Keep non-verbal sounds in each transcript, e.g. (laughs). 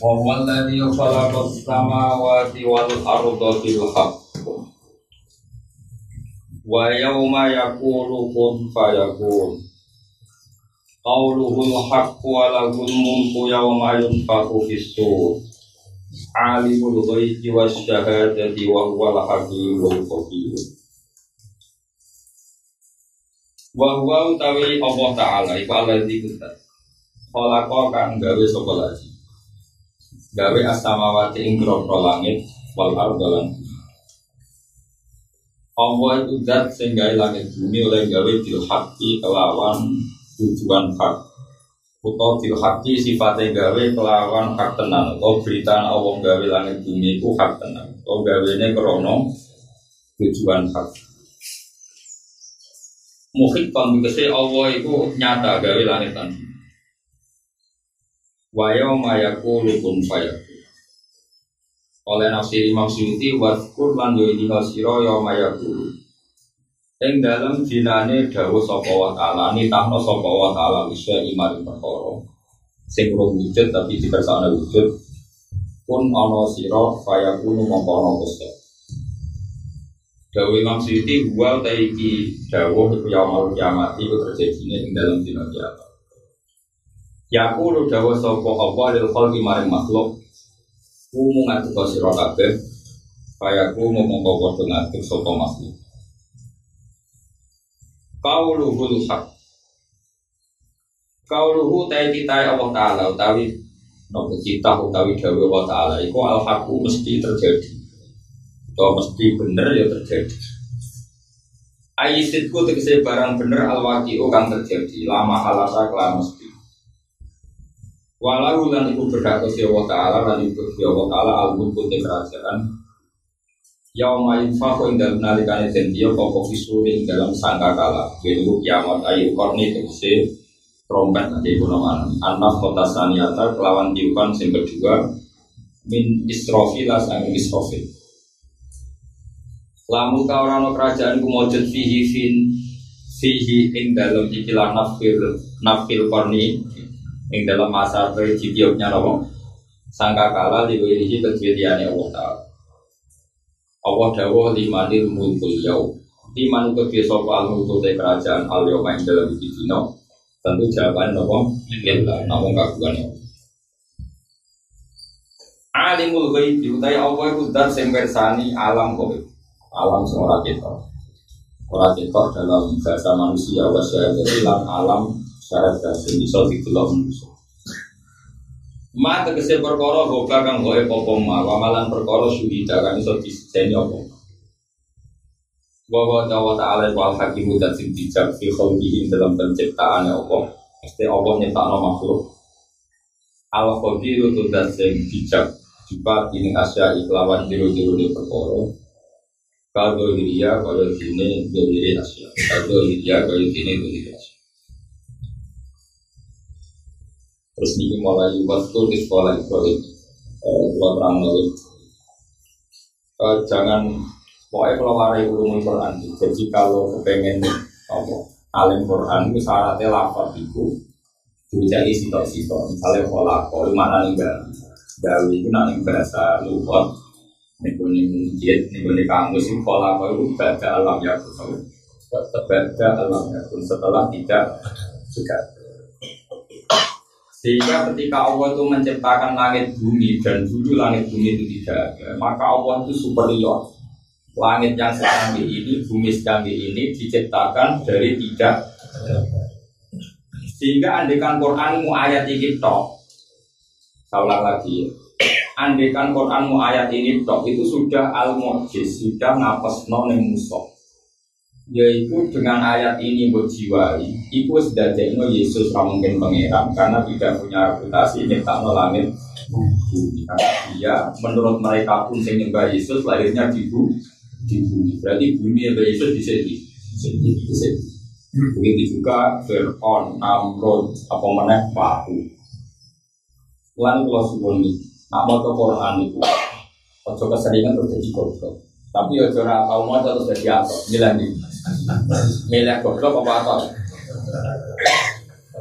Wa huwa alladhi as-samawati wal arda bil haqq. Wa yawma yaqulu kun fayakun. Qawluhul haqqu wa lahul mulku yawma yunfakhu fis-sur. Alimul ghaibi wasyahadati wa huwal hakimul khabir. Wa huwa utawi Allah Ta'ala iku alladzi kuntat. Khalaqa kang gawe sapa. Gawe as-samawati ing grogro langit wal arda lan bumi. Allah itu zat sing gawe langit bumi oleh gawe bil kelawan tujuan hak. Utawa bil sifatnya gawe kelawan hak tenan. Atau berita Allah gawe langit bumi itu hak tenan. Atau gawene krono tujuan hak. Muhit kan Allah itu nyata gawe langit bumi. Wa yauma yaqulu kun fayakun. Oleh nafsir Imam Suyuti waskur lan yo iki sira yauma yaqulu. Ing dalam dinane dawuh sapa wa taala nitahno sapa wa taala isya imari perkara. Sing wujud tapi dikersakne wujud. Kun ana sira fayakunu mongko ana Gusti. Dawuh Imam Suyuti wa ta iki dawuh iku yaumul kiamat iku terjadi ing dalam dina kiamat. Yaqulu dawa sapa apa lil khalqi maring makhluk. Kumu ngatur sira kabeh kaya kumu mongko padha ngatur sapa makhluk. Qauluhul haq. Qauluhu tai kitai Allah Ta'ala utawi Nopo cita utawi dawe Allah Ta'ala Iku al-haqu mesti terjadi. Atau mesti bener ya terjadi. Ayisitku tegesi barang bener al-waqi'u kang terjadi. Lama halasa mesti Walau lan iku berhak ke Allah Ta'ala lan iku ke Allah Ta'ala al-mulku te kerajaan. Yauma yunfaku ing dalam nalikane den dia fisuri ing dalam sangka kala Yaitu kiamat ayu korni tegese trompet nanti ibu nama Anak kota saniata kelawan tiupan sing kedua Min istrofi las angin istrofi Lamu kaurano kerajaan kumojud fihi fin Fihi ing dalam ikilah nafil Nafil korni Ing dalam masa berjidioknya nopo Sangka kala diwirihi kedwiliannya Allah Ta'ala. Allah dawuh limanil mulkul yau Liman kedwi sopa al-mulkul te kerajaan al yau main dalam iki dino Tentu jawaban nopo Lillah, namun kaguan ya Alimul ghaibi utai Allah itu dan sing bersani alam gaib. Alam sing ora ketok. Ora ketok dalam bahasa manusia wasya jadi lan alam syarat sing bisa didelok manusia. Ma tegese perkara boga kang gawe apa ma wamalan perkara suhida kang iso diseni apa. Wa wa ta'ala wal hakimu dan sing bijak fi khalqihi dalam penciptaan apa. Mesti apa nyiptakno makhluk. Al qadiru tu dan sing bijak juga ini asya iklawan jiru-jiru di perkara. Kalau dia kalau sini diri asya. Kalau dia kalau sini diri Terus ini mulai waktu di sekolah Ibrahim. Kalau terang lagi Jangan Pokoknya kalau lari ulumul Quran. Jadi kalau kepengen apa, Alim Quran itu syaratnya lafad itu Dijadi sitok-sitok. Misalnya pola Kalau mana nih Dawi itu nanti bahasa lupa Niku nih mujid Niku nih kamus Ini pola itu baca alam ya Baca alam ya Setelah tidak Juga sehingga ketika Allah itu menciptakan langit bumi dan dulu langit bumi itu tidak ada, maka Allah itu superior. Langit yang secanggih ini, bumi secanggih ini diciptakan dari tidak. Sehingga andekan Quran mu ayat ini tok. Saya ulang lagi. Andekan Quran mu ayat ini tok itu sudah al mujiz sudah ngapas non musuh yaitu dengan ayat ini berjiwai itu sedajeno Yesus mungkin pangeran karena tidak punya reputasi nyipta langit bumi. Dia menurut mereka pun yang nyembah Yesus lahirnya di bumi. Di bumi. Berarti bumi yang Yesus di sini. Di sini. Begitu juga Fir'aun, Namrud, apa meneh Paku. Tuhan kalau suwun nak mau ke Quran itu, ojo keseringan terus jadi goblok. Tapi ojo ora tau mau terus jadi apa? Milih nih, milih goblok apa apa?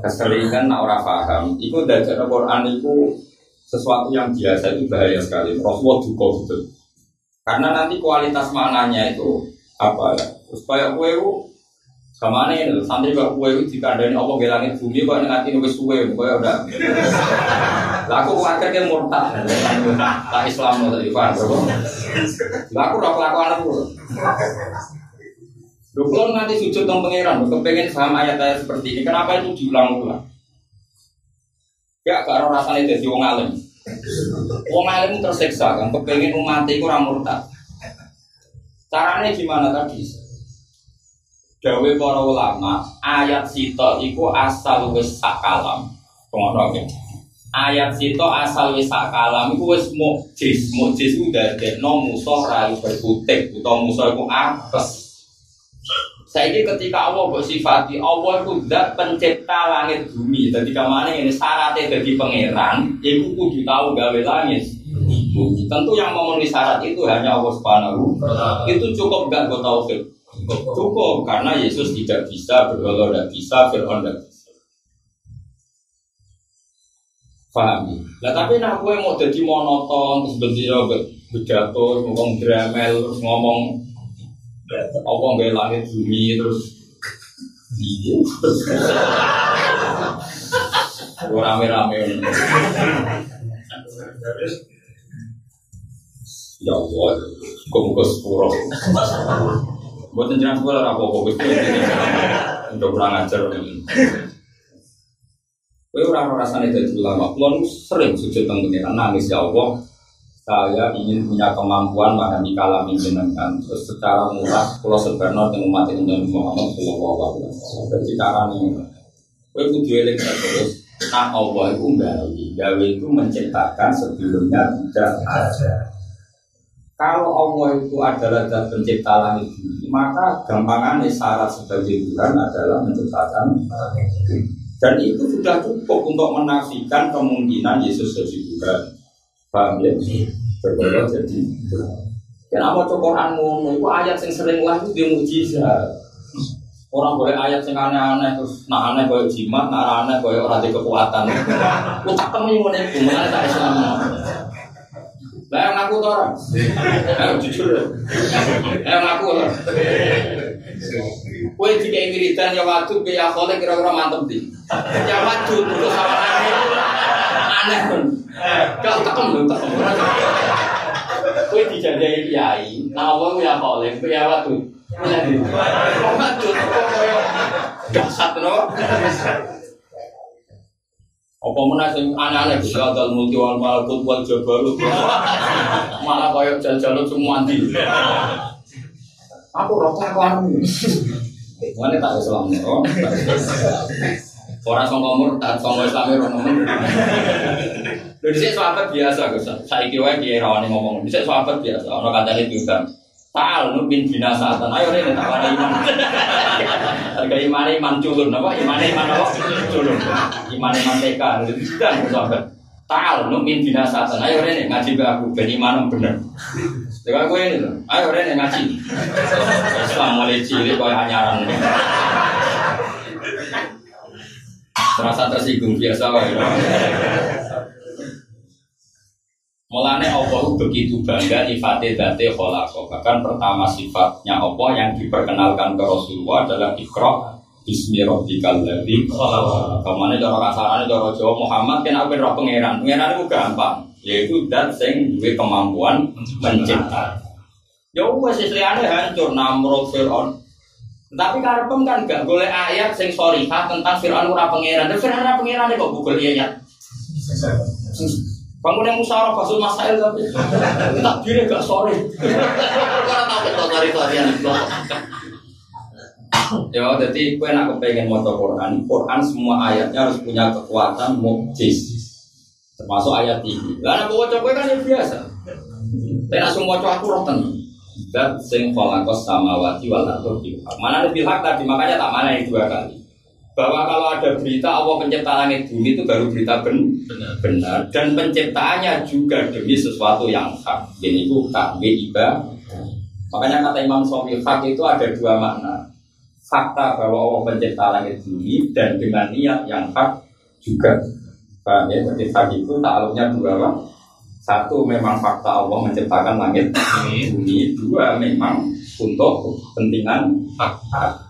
Keseringan nak ora paham. Iku dari Quran itu sesuatu yang biasa itu bahaya sekali. Rasulullah juga gitu. Karena nanti kualitas maknanya itu apa ya? Supaya kue Ke mana ini? Santri kok kue itu dikandani apa ke langit bumi kok nanti nulis kue, kue udah. Laku keluarga dia murtad, tak Islam tadi pak. Laku rok kelakuan aku. Lu kalau nanti sujud tentang pangeran, kepengen paham ayat-ayat seperti ini, kenapa itu diulang-ulang? Ya, ada rasanya jadi wong alim. Wong alim tersiksa kan, kepengen umat itu ramurtad. Caranya gimana tadi? Dawe para ulama, ayat sito iku asal wis sakalam. Pengono Ayat sito asal wis sakalam iku wis mukjiz. Mukjiz ku dadekno musuh ra berkutik utawa musuh iku apes. Saiki ketika Allah bersifati Allah itu zat pencipta langit bumi. Jadi ke mana ini syaratnya jadi pangeran, iku kudu tahu gawe langit. Tentu yang memenuhi syarat itu hanya Allah Subhanahu. Itu cukup gak gue taufik. Cukup karena Yesus tidak bisa, berdoa tidak bisa, Fir'aun tidak. Paham? Nah tapi nak gue mau jadi monoton, terus berdiri bedato, ngomong dramel, terus ngomong apa nggak langit bumi, terus iya. Rame-rame. Ya Allah, kok muka sepuluh. Buat jenengan sekolah apa apa untuk kurang ajar. Kowe ora ora rasane dadi ulama. Kulo sering sujud pengiran nangis ya Allah. Saya ingin punya kemampuan memahami kalam jenengan. Terus secara murah kulo sebenarnya dengan umat Nabi Muhammad sallallahu alaihi wasallam. Jadi cara ini kowe kudu eling terus Nah Allah itu gawe, gawe itu menciptakan sebelumnya tidak ada. Kalau Allah itu adalah zat pencipta langit bumi, maka gampangannya syarat sebagai Tuhan adalah menciptakan Dan itu sudah cukup untuk menafikan kemungkinan Yesus jadi Tuhan. Paham ya? Berbeda jadi Kenapa cok Quran ngono? Itu ayat yang sering lah itu dia mujizat. Orang boleh ayat yang aneh-aneh terus nak aneh boleh jimat, nak aneh boleh orang di kekuatan. Utak temen ngono iku, mengenai tak Islam. Lah yang ngaku orang. Ayo jujur ya. Ayo ngaku lah. Kue jika wiridan ya waktu ya kole kira-kira mantep di. Ya waktu itu sama aneh aneh Kau tekem lu tekem. Kue dijajai kiai. Nawa ya kole ke ya waktu. Kau dasar no. Apa mana sing aneh-aneh bisa dal multi wal malakut wal jabarut. Malah koyo jal-jalut semua di. Aku rokok aku anu. Mana tak Islam oh. Orang sangka murtad, sangka Islam ora nemen. Lho dhisik sahabat biasa Gus. Saiki wae kiye rawani ngomong. Dhisik sahabat biasa, ono kancane diundang. Ta'al nubin binasatan. Ayo rene tak wani iman. Harga iman iman culun apa? Iman iman apa? Culun. Iman iman TK. Sudah sahabat. Ta'al nubin binasatan. Ayo rene ngaji ke aku ben iman bener. Dengan gue ini loh. Ayo rene ngaji. Islam mulai cilik kau anyaran. Terasa tersinggung biasa wae. Mulane Allah begitu bangga ifate date kholako. Bahkan pertama sifatnya Allah yang diperkenalkan ke Rasulullah adalah ikra Bismi rabbikal ladzi khalaq. Ke mana cara kasarane cara Jawa Muhammad kan aku roh pangeran. Pangeran itu gampang, yaitu dat sing duwe kemampuan mencipta. Ya wes liyane hancur Namrud Firaun. Tapi karepem kan gak boleh ayat sing sorihah tentang Firaun ora pangeran. Dan Firaun ora pangeran kok Google ayat. Bangun yang musyawarah basul masail tapi tak diri gak sore. Karena tahu kita dari tarian Ya, jadi gue nak kepengen mau Quran. Quran semua ayatnya harus punya kekuatan mukjiz. Termasuk ayat ini. Lah aku waca kan ya biasa. Tapi nak semua waca aku roh tenan. Dan sing khalaqas samawati wal ardi Mana ada hak tadi makanya tak mana itu dua kali. Bahwa kalau ada berita Allah pencipta langit bumi itu baru berita ben benar. benar dan penciptaannya juga demi sesuatu yang hak. Jadi itu takwi iba. Makanya kata Imam Sofi hak itu ada dua makna. Fakta bahwa Allah pencipta langit bumi dan dengan niat yang hak juga. Paham ya? Jadi hak itu takluknya dua apa? Satu memang fakta Allah menciptakan langit bumi. Dua memang untuk kepentingan hak.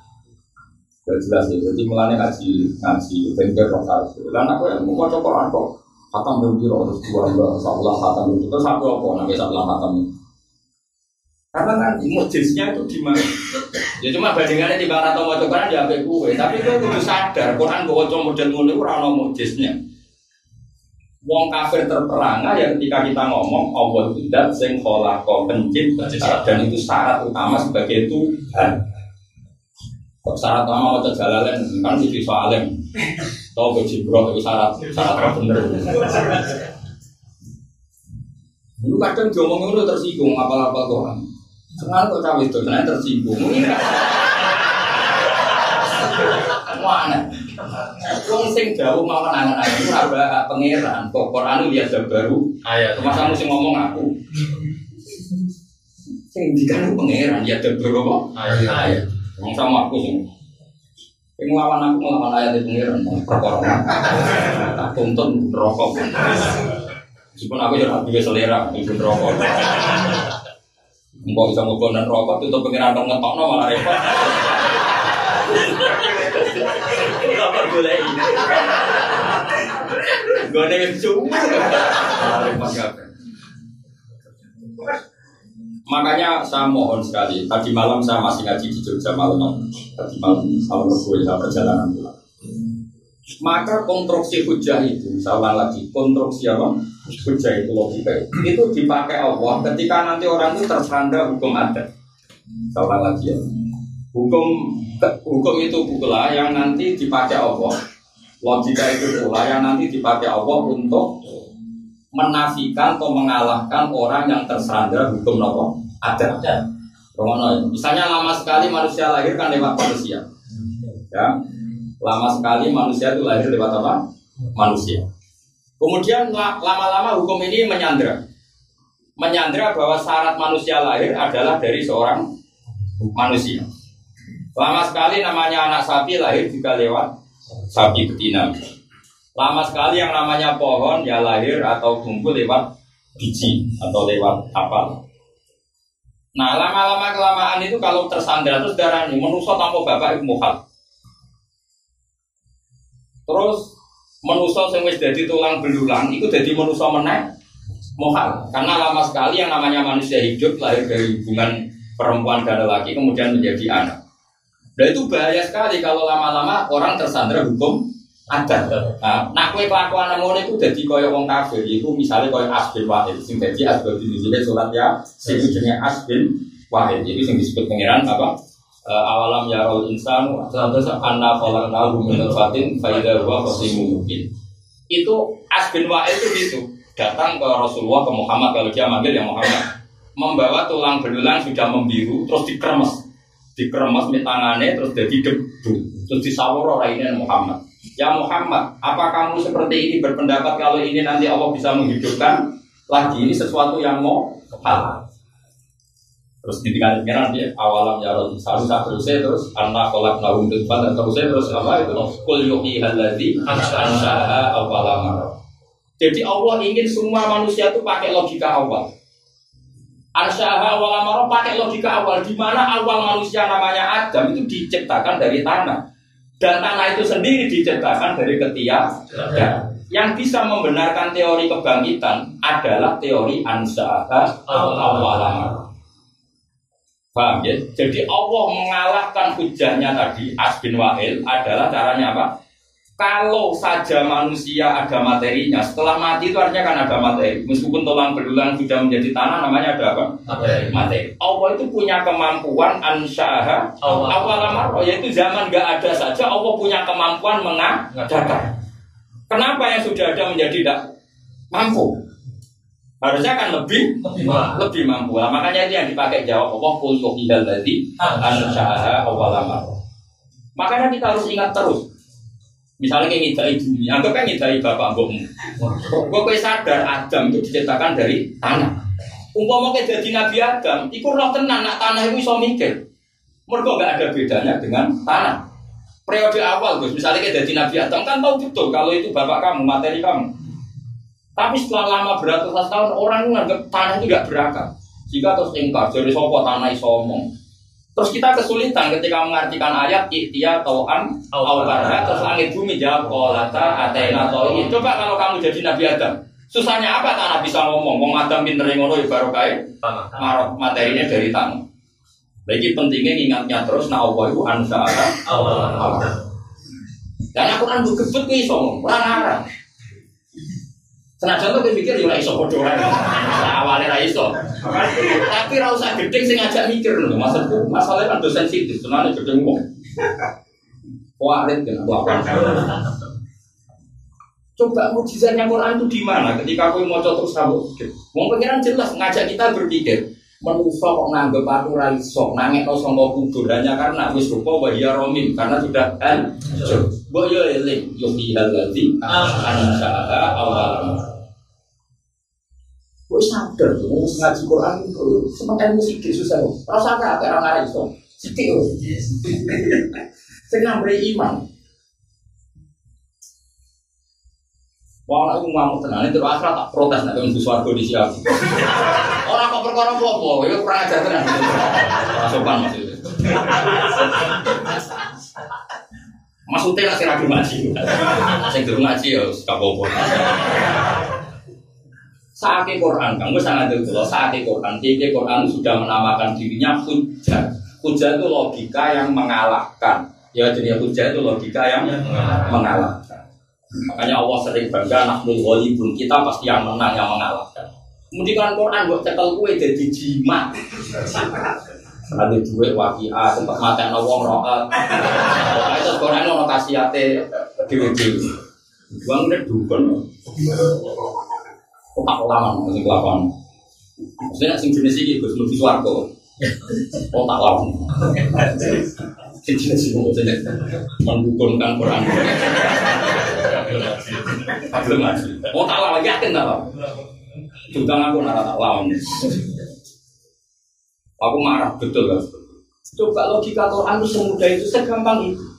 Gak jelas ya. Jadi mulanya ngaji ngaji bengkel roh. Dan aku yang mau coba Quran kok. Hatam berbiro terus dua dua saulah hatam itu terus aku apa nanti saulah hatam karena kan mujiznya itu di mana? Ya cuma bandingannya di bang atau mau Quran di HP gue, tapi kudu sadar Quran gue coba model ngono ora ono mujiznya. Wong kafir terperangah ya ketika kita ngomong Allah itu dat sing kholaqo pencipta dan itu syarat utama sebagai Tuhan. Syarat utama mau jalalen kan sih soalem. Tahu ke Jibril itu syarat syarat bener. Lu kadang diomongin lu tersinggung apa-apa Quran. Sekarang kok cawe itu, saya tersinggung. Mana? Wong sing jauh mau nangan aku ora pangeran, kok Quran lihat baru. Ayat. Masa mesti ngomong aku. Sing dikan pangeran ya baru apa? Ayat. Wong sama aku sing yang ngelawan aku ngelawan ayat pangeran perkara tak tuntut rokok meskipun aku juga juga selera itu rokok Mbok bisa ngobon dan rokok itu pengiran dong ngetok no malah repot. Apa boleh ini? Gue ada cuma. Repot Makanya saya mohon sekali. Tadi malam saya masih ngaji di Jogja malam. Tadi malam malam gue saya perjalanan pulang. Maka konstruksi hujah itu, saya lagi, konstruksi apa? Hujah itu logika itu dipakai Allah ketika nanti orang itu tersandar hukum adat. Saya lagi ya. Hukum hukum itu pula yang nanti dipakai Allah. Logika itu pula yang nanti dipakai Allah untuk menafikan atau mengalahkan orang yang tersandar hukum apa? Adat. Misalnya lama sekali manusia lahir kan lewat manusia. Ya, Lama sekali manusia itu lahir lewat apa? Manusia. Kemudian lama-lama hukum ini menyandra. Menyandra bahwa syarat manusia lahir adalah dari seorang manusia. Lama sekali namanya anak sapi lahir juga lewat sapi betina. Lama sekali yang namanya pohon ya lahir atau tumbuh lewat biji atau lewat apa. Nah lama-lama kelamaan itu kalau tersandra terus darah ini menusuk tanpa bapak itu mukhal. Terus menuso sing wis dadi tulang belulang itu jadi menuso meneh mohal karena lama sekali yang namanya manusia hidup lahir dari hubungan perempuan dan lelaki kemudian menjadi anak. Dan itu bahaya sekali kalau lama-lama orang tersandra hukum ada. Nah, kue kelakuan ngono itu jadi koyo wong kafir. Itu misalnya koyo asbin wahid. Sing jadi asbin di surat ya. Sing jenenge asbin wahid. Jadi sing disebut pangeran apa? uh, awalam yarol insanu terus anna khalaqnahu min nutfatin fa idza huwa mungkin. Itu As bin Wa'il itu gitu. Datang ke Rasulullah ke Muhammad kalau dia manggil yang Muhammad. Membawa tulang belulang sudah membiru terus dikremes. Dikremes di tangannya terus jadi debu. Terus disawur orang ini Muhammad. Ya Muhammad, apa kamu seperti ini berpendapat kalau ini nanti Allah bisa menghidupkan? Lagi ini sesuatu yang mau hal. Terus ditinggal pengiran dia awalam ya satu satu saya terus anak kolak naum depan dan terus saya terus apa itu? Kul yuhi haladi ansaha awalam jadi Allah ingin semua manusia itu pakai logika awal. Ansyaha awalam pakai logika awal. Di mana awal manusia namanya Adam itu diciptakan dari tanah dan tanah itu sendiri diciptakan dari ketiak yang bisa membenarkan teori kebangkitan adalah teori ansaha awalam Paham ya? Jadi Allah mengalahkan hujahnya tadi Asbin Wahil adalah caranya apa? Kalau saja manusia ada materinya, setelah mati itu artinya kan ada materi. Meskipun tulang belulang sudah menjadi tanah, namanya ada apa? Materi. materi. Allah itu punya kemampuan ansyaha awal yaitu zaman gak ada saja Allah punya kemampuan mengadakan. Kenapa yang sudah ada menjadi tidak mampu. Harusnya kan lebih Lebih mahal. lebih mampu. Nah, makanya itu yang dipakai jawab Allah kul yuhidal ladzi ansyaha awalama. Makanya kita harus ingat terus. Misalnya kayak ngidai bumi, anggap kan ngidai bapak mbokmu. Gue kue sadar Adam itu diciptakan dari tanah. Umpama kayak jadi Nabi Adam, iku roh tenan nak tanah itu iso mikir. Mereka nggak ada bedanya dengan tanah. Periode awal Gus, misalnya kayak jadi Nabi Adam kan tahu betul kalau itu bapak kamu, materi kamu. Tapi setelah lama beratus tahun orang menganggap tanah itu nggak berakal. Jika terus ingkar, jadi sopo tanah iso omong. Terus kita kesulitan ketika mengartikan ayat ikhtiya tau'an awkarha terus langit bumi jawab kolata atena to'i. Coba kalau kamu jadi Nabi Adam, susahnya apa tanah bisa ngomong? Wong Adam pinter ngono ya baru marok materinya dari tanah. Lagi pentingnya ingatnya terus nah Allah itu ansa'ala Awal. dan aku kan gebet gue iso ngomong, ora ngarang. Senajan tuh mikir ya ora iso wae. Nah, Awale ra iso. Tapi ra usah gedeng sing ngajak mikir lho. Maksudku masalahnya kan dosen sensitif, senane gedeng wong. Warit kan apa? Coba mujizatnya Quran itu di mana? Ketika aku mau terus kamu, mau pengiran jelas ngajak kita berpikir. Manusia kok nganggep aku ra iso, nangek no sangka kubur hanya karena wis rupa wa hiya romim karena sudah kan. Mbok yo eling yo hal ladzi ansya'a awal. Kok sadar tuh mau ngaji Quran itu sementara musik susah loh. Rasa apa kayak orang iso. Sithik loh. Sing nambah iman. Wah, aku ngamuk tenan itu akhirnya tak protes nek wong swarga di siap. Ora kok perkara apa-apa, ya kurang ajar tenan. Ora sopan maksudnya. Maksudnya lah sing ragu ngaji. Sing durung ngaji ya gak apa-apa. Saat Quran, kamu sangat dulu. Saat Quran, tiga Quran sudah menamakan dirinya hujah. Hujah itu logika yang mengalahkan. Ya jadi hujah itu logika yang mengalahkan. Makanya Allah sering bangga nahnu ghalibun kita pasti yang menang yang mengalahkan. Kan Quran buat cekel kue jadi jimat. Ada duit wakia tempat mata rokat. Pokoknya itu Quran ono kasihate dewi-dewi. Buang udah dukun. Kok tak lama masih kelakuan. Maksudnya sing jenis ini Gus Nufi Suwarko. Oh tak lama. Sing jenis ini maksudnya mendukunkan Quran. Belum ngaji. Oh tak lama yakin tak lama. Juga aku nara lama. Aku marah betul kan. Coba logika Quran itu semudah itu, segampang itu.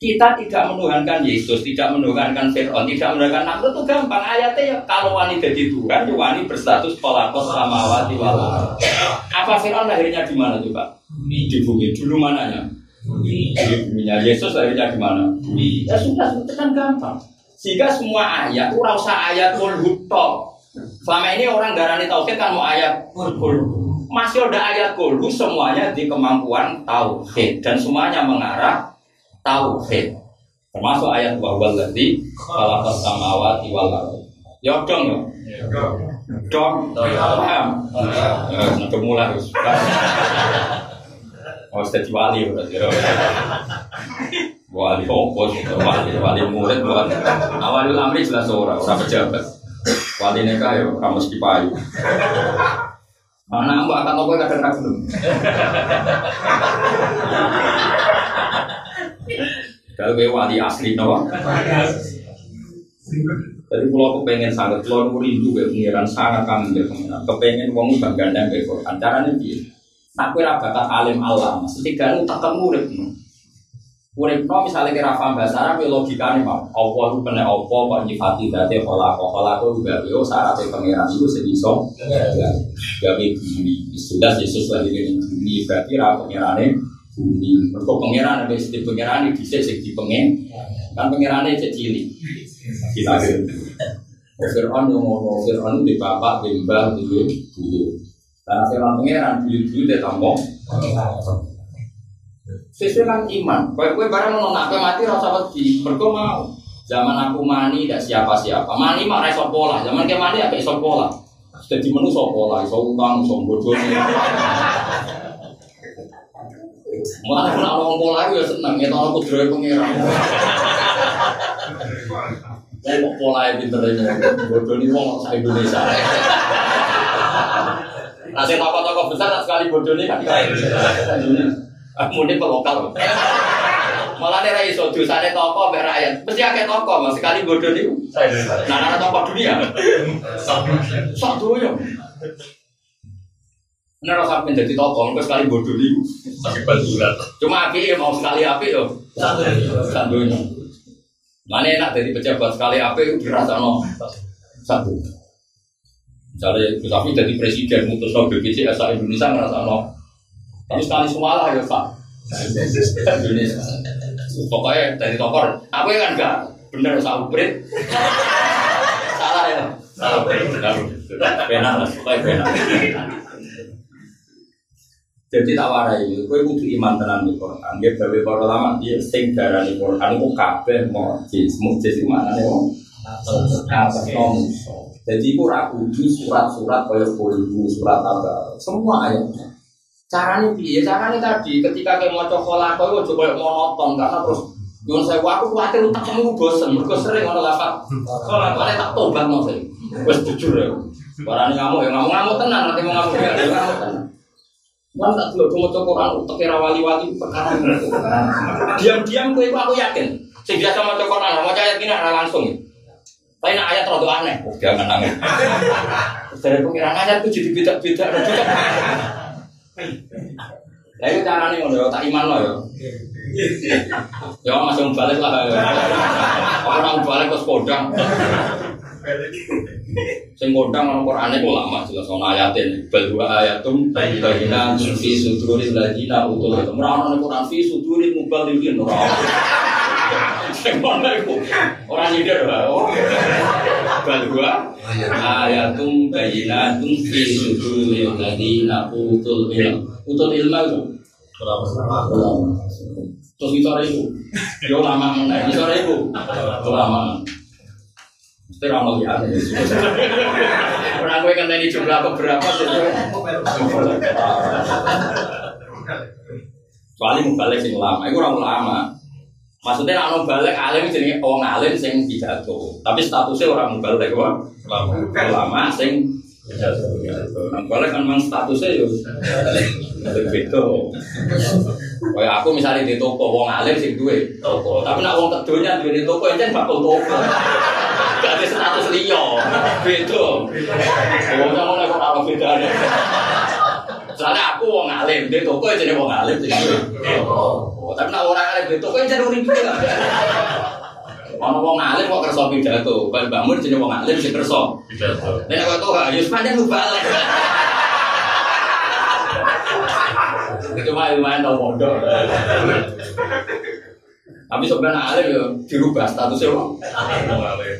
Kita tidak menuhankan Yesus, tidak menuhankan Fir'aun, tidak menuhankan Namrud itu gampang. Ayatnya ya kalau wani jadi Tuhan, ya wani berstatus pelakos samawati wal ardh. Apa Fir'aun lahirnya di mana coba? Di bumi. Dulu mananya? Di buminya. Yesus lahirnya di mana? Bumi. Ya sudah, itu kan gampang. Sehingga semua ayat, ora usah ayat kul hutok. Selama ini orang darani tauhid kan mau ayat kul masih ada ayat kulu semuanya di kemampuan tauhid dan semuanya mengarah tauhid termasuk ayat bahwa ladzi khalaqas samawati wal ardh. Ya dong ya? Dong. Paham? Ya. Sudah mulai harus oh sudah wali berarti wali opo wali wali murid wali awalul amri jelas orang orang pejabat. Wali nikah ya kamus kipayu Anak mbak akan nopo kadang kadang belum. Kalau wali asli nopo. Jadi kalau aku sangat, kalau aku rindu ke pengiran sangat kangen ke pengiran. Kepengen kamu bangga ke Quran. Caranya gitu. Aku raba bakat alim alam. Setiga itu tak urip. Urip no misalnya kira paham bahasa Arab, ya logikanya mau. Allah itu kena apa, kok nyifati dati kolako kolako juga. Yo syaratnya pengiran itu sedisong. gawe bumi. Jelas Yesus lagi di bumi berarti ra pangerane bumi. Mergo pangeran ada setiap pangeran di dhisik sing dipengen. Kan pangerane cek cilik. Dilahir. Fir'aun yang ngono, Fir'aun di bapak, di mbah, di buyut. Karena Fir'aun pangeran buyut-buyut dia tambah. Sesuai kan iman. Kue kue barang nak kue mati rasa wedi. Mergo mau. Zaman aku mani tidak siapa-siapa. Mani mah ra iso pola. Zaman ke mani apa iso pola. Jadi menu sopo lah, iso utang, iso. Mana orang pola ya seneng, ya tau aku droy pengiran. Wong kok pola pinter ini, bodoh ini wong sak Indonesia. Nah, saya toko-toko besar sekali bodoh ini kan Mungkin ke lokal. Malah nih rai so dosane toko mbek rakyat. Mesti akeh toko, mas sekali bodoh nih. Nah, nana toko dunia. Satu ya. Ini rasa menjadi toko, enggak sekali bodoh nih. Sakit bantuan. Cuma api mau sekali api yo. Satunya. Mana enak dari pejabat sekali api itu dirasa no satu. Misalnya Gus Afi jadi presiden mutus no BPJS Indonesia ngerasa no. Tapi sekali semua lah ya Pak. Indonesia. Pokoknya dari tokor, apa kan enggak bener usah uprit. Salah ya. Salah benar. Benar lah, pokoknya benar. Jadi tak warai, kowe kudu iman tenan di Quran. Dia gawe para ulama dia sing darani Quran iku kabeh mukjiz, mukjiz iku maknane wong. Jadi iku ora kudu surat-surat kaya kulhu, surat apa, semua ayatnya. Caranya piye? Caranya tadi ketika kayak mau cokola, kau itu coba monoton karena terus Jangan saya aku khawatir tak kamu bosan, mereka sering orang lapar. Kalau lapar tak tobat mau saya, wes jujur ya. Barang ngamuk ya ngamuk ngamuk tenang, nanti mau ngamuk ya ngamuk tenang. Wan tak dulu cuma Quran untuk kira wali-wali perkara Diam-diam gue aku yakin. Sing biasa mau Quran, mau ayat gini langsung. Tapi nak ayat terlalu aneh. Oh, jangan nangis. Dari pengiran ayat itu jadi beda-beda. Lah itu carane ngono tak iman lo ya. Ya masih balik lah. Orang balik ke kodang. Sing kodang nang Qur'ane ku lama jelas ana ayatin bal wa ayatum bayyinatun fi suduril ladina utul ilm. Ora ana Qur'an fi suduril muballighin ora. Sing ngono iku ora nyindir wae. Bal wa ayatum bayyinatun fi suduril ladina utul ilm. Utul ilmu itu Terus itu itu, yo lama meneh. Itu itu, lama. Ramal ya. Orang gue kan tadi jumlah beberapa Soalnya mau balik sing lama, itu orang lama. Maksudnya nak mau balik alim jadi orang alim sing pidato. Tapi statusnya orang mau balik lama, lama sing Nah, balik kan memang statusnya yo beda. Kayak aku misalnya di toko wong alim sing duwe toko, tapi nak wong kedonya duwe di toko encen bakal toko. Gak status liya. Beda. Wong nek ora ono bedane. Soalnya aku wong alim, di toko jadi wong alim sing duwe toko. Tapi nak orang alim di toko encen urip Ono wong alim kok kersa pidato, kaya Mbak Mun jenenge wong alim sing kersa. Pidato. Nek kok tuh ya lu balik. Cuma lumayan tau bodoh. Tapi sebenarnya alim ya dirubah statusnya wong.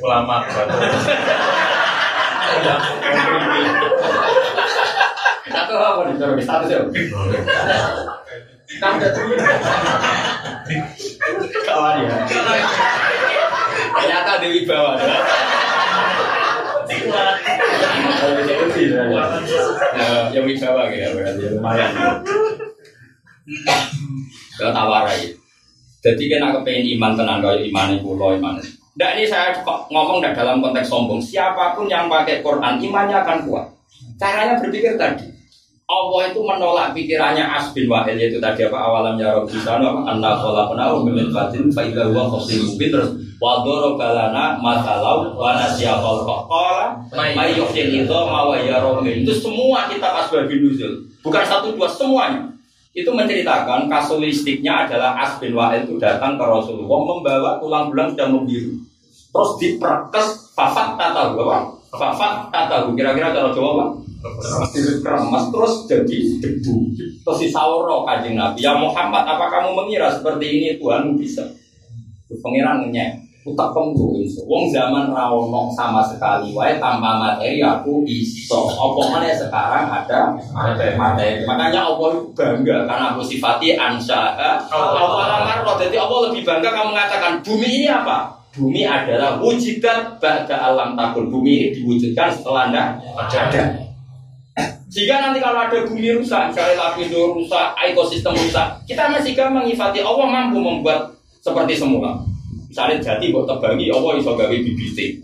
Ulama. Apa nih statusnya? Kawan ya. Ternyata Dewi Bawa. Yang wibawa ya lumayan. Kita tawarai. Jadi kan aku pengen iman tenang kalau iman itu lo iman. Nah ini saya ngomong dalam konteks sombong. Siapa pun yang pakai Quran imannya akan kuat. Caranya berpikir tadi. Allah itu menolak pikirannya Asbin Wahil yaitu tadi apa? Awalam ya Rabbi sana anna khalaqnahu min fatin fa idza huwa qasim mubin. Terus wa darabalana masalau wa nasiya khalqa. Qala may yuhyil idhama wa yarumin itu semua kitab asbabun nuzul. Bukan satu dua semuanya. Itu menceritakan kasuistiknya adalah Asbin Wahil itu datang ke Rasulullah membawa tulang bulan sudah membiru. Terus diperkes fafat tatahu apa? Fafat tatahu kira-kira cara Jawa apa keremas terus jadi debu. Terus disawro kajing Nabi. Ya Muhammad apa kamu mengira seperti ini? Tuhan bisa. Pengirannya utak pembu wong zaman rawono sama sekali. Wae tanpa materi aku iso. Apa mana sekarang ada materi makanya Allah bangga karena aku sifati ansha Allah. Jadi Allah lebih bangga kamu mengatakan bumi ini apa? Bumi adalah wujudan ba'da alam takun bumi ini diwujudkan setelah anda ada jika nanti kalau ada bumi rusak, misalnya lapindo rusak, ekosistem rusak, kita masih gampang ngifati Allah mampu membuat seperti semula. Misalnya jati buat tebangi, apa iso gawe bibite.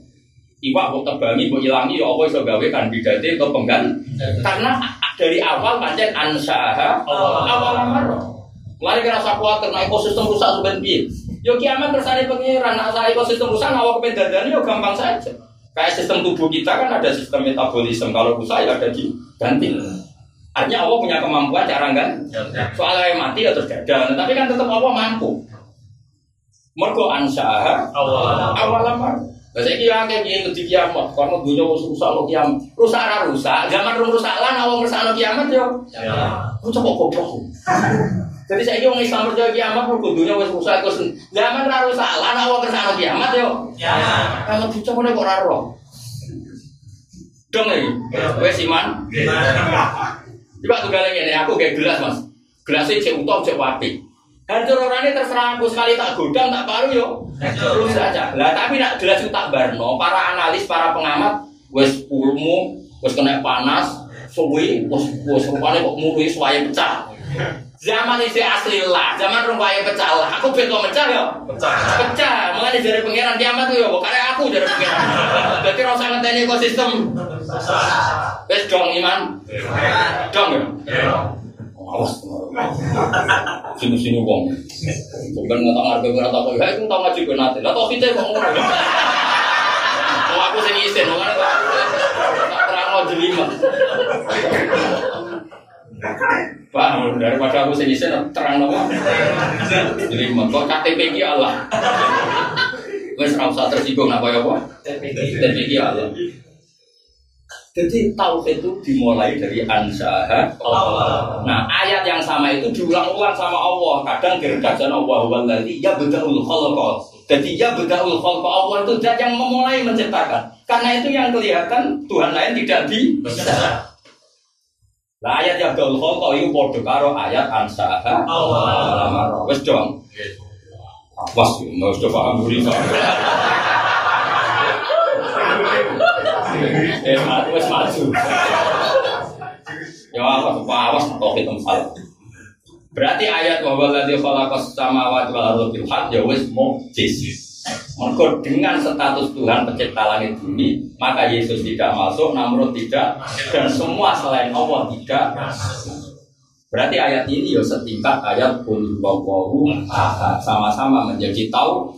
Iwak buat tebangi, buat ilangi, apa iso gawe kandidate atau penggan. Karena dari awal pancen ansaha awal amar. Mulai kira rasa kuat karena ekosistem rusak piye. Yo kiamat kersane pengiran, nah ekosistem rusak awak kepen dadane yo gampang saja. Kayak sistem tubuh kita kan ada sistem metabolisme, kalau rusak ya ada diganti. Artinya Allah punya kemampuan cara kan? Soalnya yang mati ya terus gagal, tapi kan tetap Allah mampu. Mergo ansaha awal awal amar. Lah saiki ya akeh kiye ngedi kiamat, karena dunya wis rusak lo kiamat. Rusak ora rusak, zaman rusak lan awal ngersakno kiamat yo. Ku coba goblok. Jadi saya wong Islam percaya kiamat mergo dunya wis rusak terus zaman ora rusak lan awal ngersakno kiamat yo. Kalau bocah kok ora roh. Dong iki. Wes iman. Coba tuh kalian ini, aku kayak gelas mas. Gelasnya cek utuh, cek wapi. Hancur orangnya terserah aku sekali tak godang, tak paru yo. Terus aja. Lah tapi nak gelas itu tak barno. Para analis, para pengamat, wes ulmu, wes kena panas, suwi, wes wes rupanya kok mului suaya pecah. Zaman ini asli lah, zaman rupanya pecah lah. Aku betul pecah yo. Pecah, makanya dari pangeran kiamat tuh yo. Karena aku dari pangeran. Jadi rasa ngenteni ekosistem. Wes dong iman. Dong ya. Awas. Sini sini wong. Bukan nggak tahu harga berapa kok. Ya itu tahu ngaji gue nanti. Lah tau kita kok ngono. Mau aku sing isin, mau tak terang mau jelima. Pak, daripada aku sing isin terang nopo. Jelima. Kok KTP ki Allah. Wes ora usah tersinggung apa ya, Pak? KTP ki Allah. Jadi tauhid itu dimulai dari ansaha Nah ayat yang sama itu diulang-ulang sama Allah Kadang gergajan Allah Walladhi ya beda'ul khalqa Jadi ya beda'ul khalqa Allah itu zat yang memulai menciptakan Karena itu yang kelihatan Tuhan lain tidak bisa Nah ayat ya beda'ul khalqa itu podo karo ayat ansaha Allah Wes dong Awas, nggak usah paham dulu Eh, maju, wes maju. Ya awas kok itu salah. Berarti ayat bahwa ladzi khalaqas samawati wal ardi bil haq ya wis mukjiz. Maka dengan status Tuhan pencipta langit bumi, maka Yesus tidak masuk, Namrud tidak, dan semua selain Allah tidak. Berarti ayat ini ya setingkat ayat pun bawahu sama-sama menjadi tahu.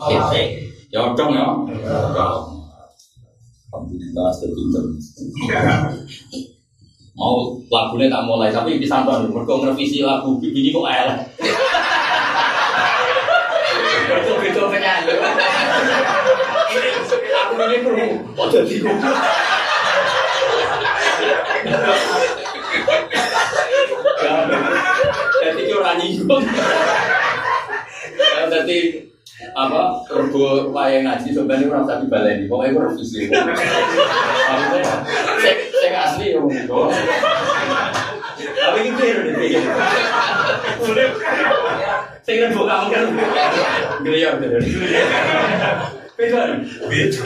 Ya dong ya. Alhamdulillah sepinter. Mau lagunya tak mulai, tapi bisa nonton. Mereka ngerevisi lagu ini kok elek. Mereka beda penyanyi. Aku ini Oh jadi Jadi itu orang. Jadi apa rego wayang ngaji sebenarnya orang tadi baleni pokoknya gue revisi maksudnya saya asli ya mungkin tapi gitu ya udah saya kira buka mungkin geliyor beda beda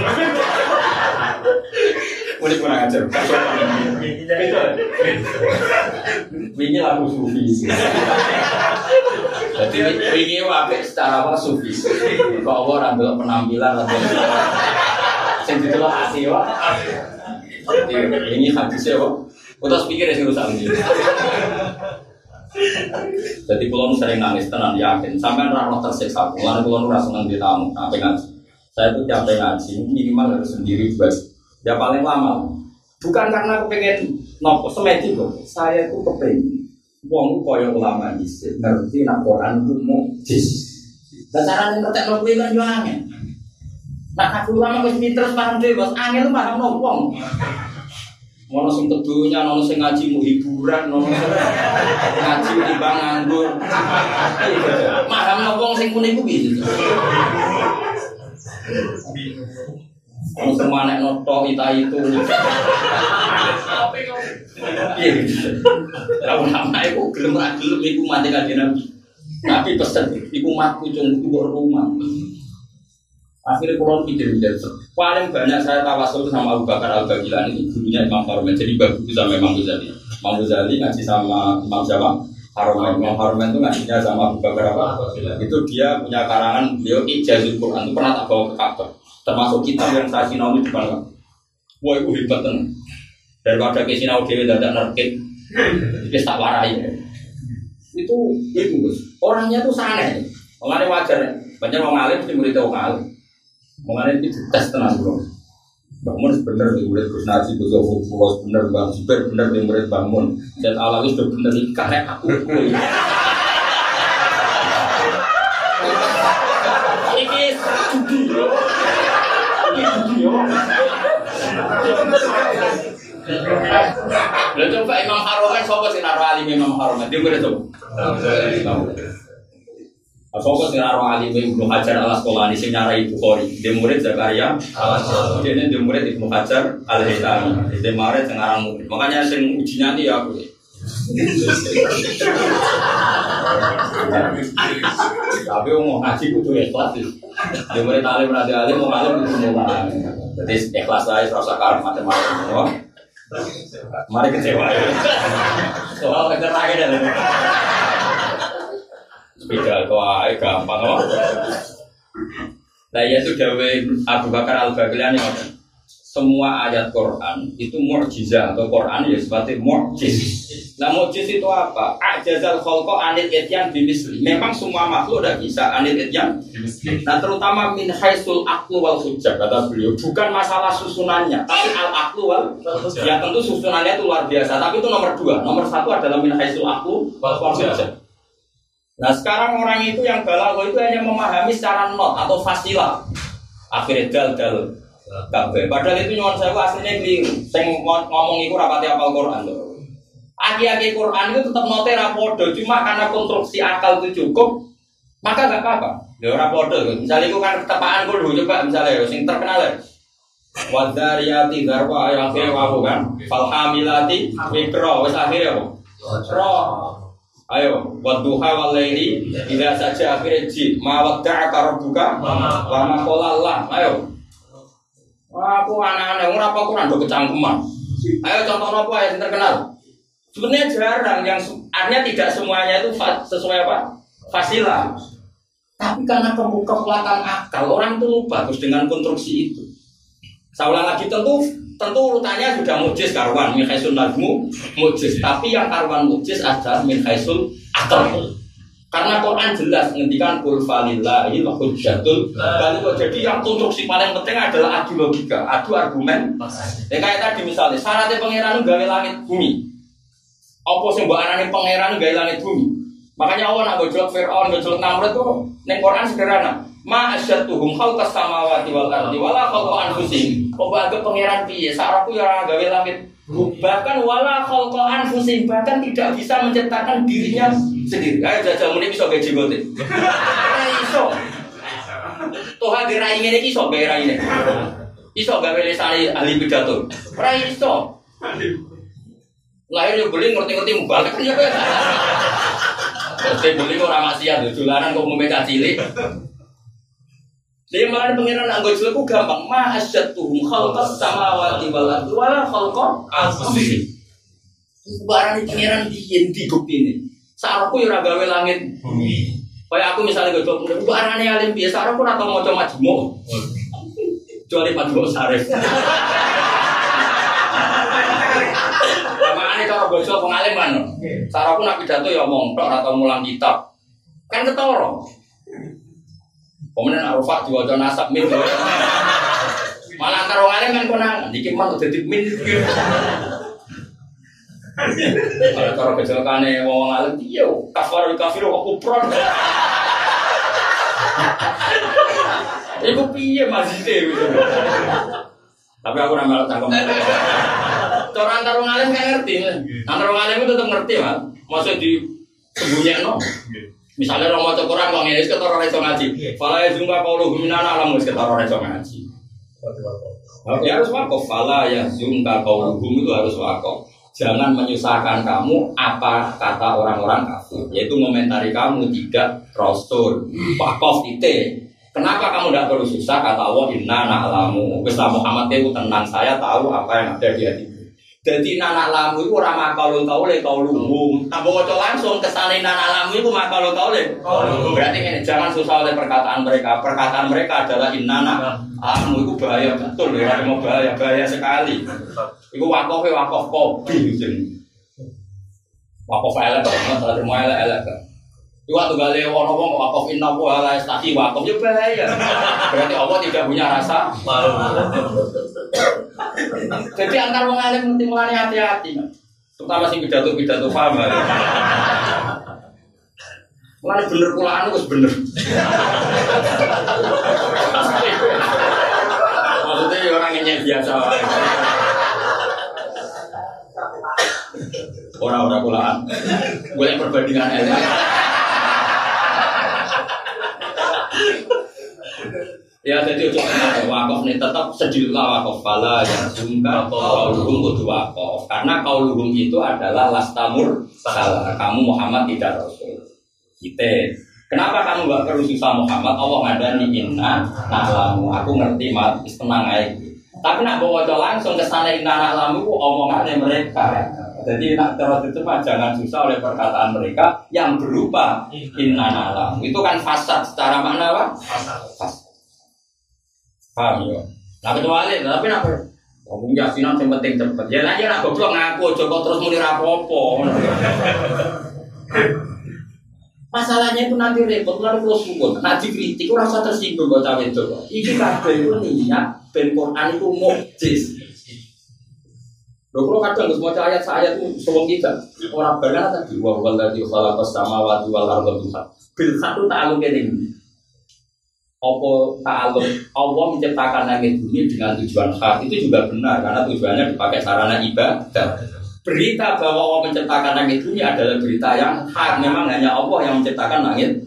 Mulai kurang ajar. Beda. Ini lagu sufi. Jadi ini wae secara apa sufi. Kok Allah ora penampilan atau sing wae. Jadi ini hadisnya kok. Udah pikir ya sih rusak ini. Jadi kalau sering nangis tenang yakin, sampai rano tersiksa. Mulai kalau nurasa senang di tamu, apa ngaji. Saya itu tiap ngaji minimal harus sendiri buat ya paling lama. Bukan karena aku pengen nopo semedi kok. Saya tuh kepengen wong kaya ulama dhisik ngerti nak Quran ku mukjiz. Lah carane ngerti nopo kan yo angel. Aku ulama wis pinter paham dhewe, Bos. Angel paham nopo wong. Ono sing tedunya, ono sing ngaji mu hiburan, ono ngaji timbang nganggur. Paham nopo wong sing muni ku sing manek noto ita itu. Iya gitu. Lah ulama iku gelem gelem iku mati kanjeng Nabi. Nabi pesen iku matku cung iku rumah. Akhirnya kulon pikir paling banyak saya tawasul sama Abu Bakar Al Bagilani itu gurunya Imam Farumen jadi bagus sama Imam Ghazali. Imam Ghazali ngaji sama Imam Jawa Haromen, Imam Haromen itu ngajinya sama Abu Bakar? Itu dia punya karangan beliau Ijazul Quran itu pernah tak bawa ke Ka'bah. Termasuk kitab yang saya sinau di depan Ka'bah. Wah itu hebat kan. Daripada ke sinau dewi tidak nerkit, kita tak warai. Itu Gus. Orangnya tuh saneh. Mengenai wajar. Banyak orang alim mesti murid orang alim. Mengenai itu tes tenang bro. Bangun bener di murid Gus Naji, Gus Yofu, Pulos bener, Bang Zubair bener di murid bangun. Dan Alawi sudah bener di karek aku. Ini judi. Ini judi. Lalu coba Imam Haromen, siapa sih naruh alim Imam Haromen? Dia murid tuh. Apa sih naruh alim Ibnu Hajar al Asqalani sing nyarai Bukhari? Dia murid Zakaria. Dia ini dia murid Ibnu Hajar al Haytami. Dia murid yang ngarang murid. Makanya sing ujinya dia aku. Tapi mau ngaji kudu ikhlas sih. Dia murid alim rada alim mau alim kudu mau alim. Jadi ikhlas aja serasa karep macam-macam. Mari kecewa ya. Soal kecerdasan dan kau ae gampang kok. Nah ya dawe Abu Bakar Al Baghdadi ngoten. Semua ayat Quran itu mukjizat atau Quran ya seperti mukjiz. Nah mukjiz itu apa? Ajazal khalqa anil ityan bimisli. Memang semua makhluk udah bisa anil ityan. Nah terutama min haisul aklu wal hujjah kata beliau. Bukan masalah susunannya, tapi al aklu wal Ya tentu susunannya itu luar biasa. Tapi itu nomor dua. Nomor satu adalah min haisul aklu wal hujjah. Nah sekarang orang itu yang balago itu hanya memahami secara not atau fasilah. Akhirnya dal dal kabeh. Padahal itu nyuwun saya aslinya keliru. Saya ngomong itu rapati apal Quran tuh. Aki-aki Quran itu tetap note rapodo, cuma karena konstruksi akal itu cukup, maka nggak apa-apa. Ya rapodo. Misalnya itu kan ketepaan kudu coba misalnya yang terkenal ya. Wadariyati darwa yang akhirnya wahu kan. Falhamilati mikro. Wes akhirnya? Roh. Ayo, wadduha wal laili idza saja akhirnya ji ma wadda'aka rabbuka wa ma qala Allah. Ayo. Aku anak-anak ora apa Quran do kecangkeman. Ayo contoh apa yang terkenal? Sebenarnya jarang yang artinya tidak semuanya itu sesuai apa? Fasilah. Tapi karena kekuatan akal orang itu lupa terus dengan konstruksi itu. Saya ulang lagi tentu tentu urutannya sudah mujiz karwan min khaisul najmu mujiz. Tapi yang karwan mujiz adalah min khaisul akal. Karena Quran jelas menghentikan kul falillahi hujjatul baligh jadi yang konstruksi paling penting adalah adu logika adu argumen. Ya kayak tadi misalnya syaratnya pangeran gawe langit bumi. Apa sih mbak anane pangeran gawe langit bumi? Makanya Allah nak gojlok Fir'aun gojlok Namrud tuh neng Quran sederhana ma asyatuhum khalqas samawati wal ardi wala khalqa anfusihim. Kok anggap pangeran piye? Saraku ya gawe langit. Bahkan wala khalqa anfusihim bahkan tidak bisa menciptakan dirinya sendiri. Ayo jajal muni bisa gaji gote ora iso. Toh hadir rai ngene iki iso gawe rai iso gawe lesane ahli pidato? Ora iso. Lahir yo beli ngerti-ngerti mubalik kan ya Oke, beli orang maksiat, dolanan kok mau cilik. Dia malah pengiran anggo jelek gampang. Ma asyatuhum khalqas samawati wal ardi wala khalqa anfusihim. Barang pengiran diyen dibuktine. Sarapku ya ora gawe langit bumi. Kayak aku misalnya gue coba, gue arane alim biasa, aku ora tau maca majmu. Kecuali majmu sarif. Makanya cara bocor pengalim kan, sarapku nak pidato ya omong tok atau mulang kitab. Kan ketoro. Kemudian Arafat diwajah nasab min. Malah antar wong alim kan konangan, iki mah dadi min. Kalau cara kecelakaane wong alim iya kafar kafir kok kupron. Iku piye masjid. Tapi aku ora melok cangkem. Cara antar wong alim kan ngerti. Antar wong alim itu tetep ngerti, Mas. Maksud di sembunyikan Misalnya orang mau Quran, orang ini sekitar orang itu ngaji. Fala ya zumba kaulo guminana alam sekitar orang itu ngaji. Ya harus wakaf. Fala ya zumba kaulo gum itu harus wakaf. Jangan menyusahkan kamu apa kata orang-orang kafir. Yaitu komentari kamu tidak rasul. Wakaf itu. Kenapa kamu tidak perlu susah? Kata Allah, Inna na'lamu. Wis Muhammad itu tenang, saya tahu apa yang ada di hatimu. Jadi anak lamu itu ora makal kaule kauluhum. Tambah waca langsung kesane anak lamu itu makal kaule. Kauluhum. Berarti ini jangan susah oleh perkataan mereka. Perkataan mereka adalah innana lamu itu bahaya betul ya, mau bahaya bahaya sekali. Iku wakofe wakof kopi jeneng. Wakof elek banget, ada mau elek elek. Iku waktu gale ono wong wakof inna wa la yastati wakof ya bahaya. (laughs) Berarti Allah tidak punya rasa Malu. Jadi antar wong alim mesti mulane hati-hati. Terutama sing pidato-pidato paham. Mulane bener kulaan wis bener. Maksudnya ya orang ngenyek biasa wae. Orang-orang kulaan. Boleh perbandingan elek. Ya jadi ojo wakaf nih tetap sedihlah wakaf pala ya sungka kauluhum kudu wakaf. Karena kauluhum itu adalah lastamur salah. Kamu Muhammad tidak rasul. Kita kenapa kamu gak perlu susah Muhammad? Allah ngadani inna na'lamu. Aku ngerti mat. Tenang aja tapi nak bawa langsung ke sana inna na'lamu itu omongannya mereka. Jadi nak terus itu mah jangan susah oleh perkataan mereka yang berupa inna na'lamu. Itu kan fasad secara makna apa? Fasad. Paham ya? Nah kecuali, tapi nak Ngomong yasinan yang penting cepet. Ya nanya nak goblok ngaku, Joko terus muni rapopo. (laughs) Masalahnya itu nanti repot, lalu kalau sumpun. Nanti kritik, itu rasa tersinggung kok cawe itu. Iki kabeh itu niat, ben Quran itu mukjiz. Loh, kalau kadang nggak semua ayat ayat itu sebelum kita orang benar tadi wa wal ladzi khalaqas samawati wal arda tuhan. Bil satu ta'aluk ini apa ta'aluk Allah menciptakan langit bumi dengan tujuan khas? Itu juga benar karena tujuannya dipakai sarana ibadah. Berita bahwa Allah menciptakan langit bumi adalah berita yang hak memang hanya Allah yang menciptakan langit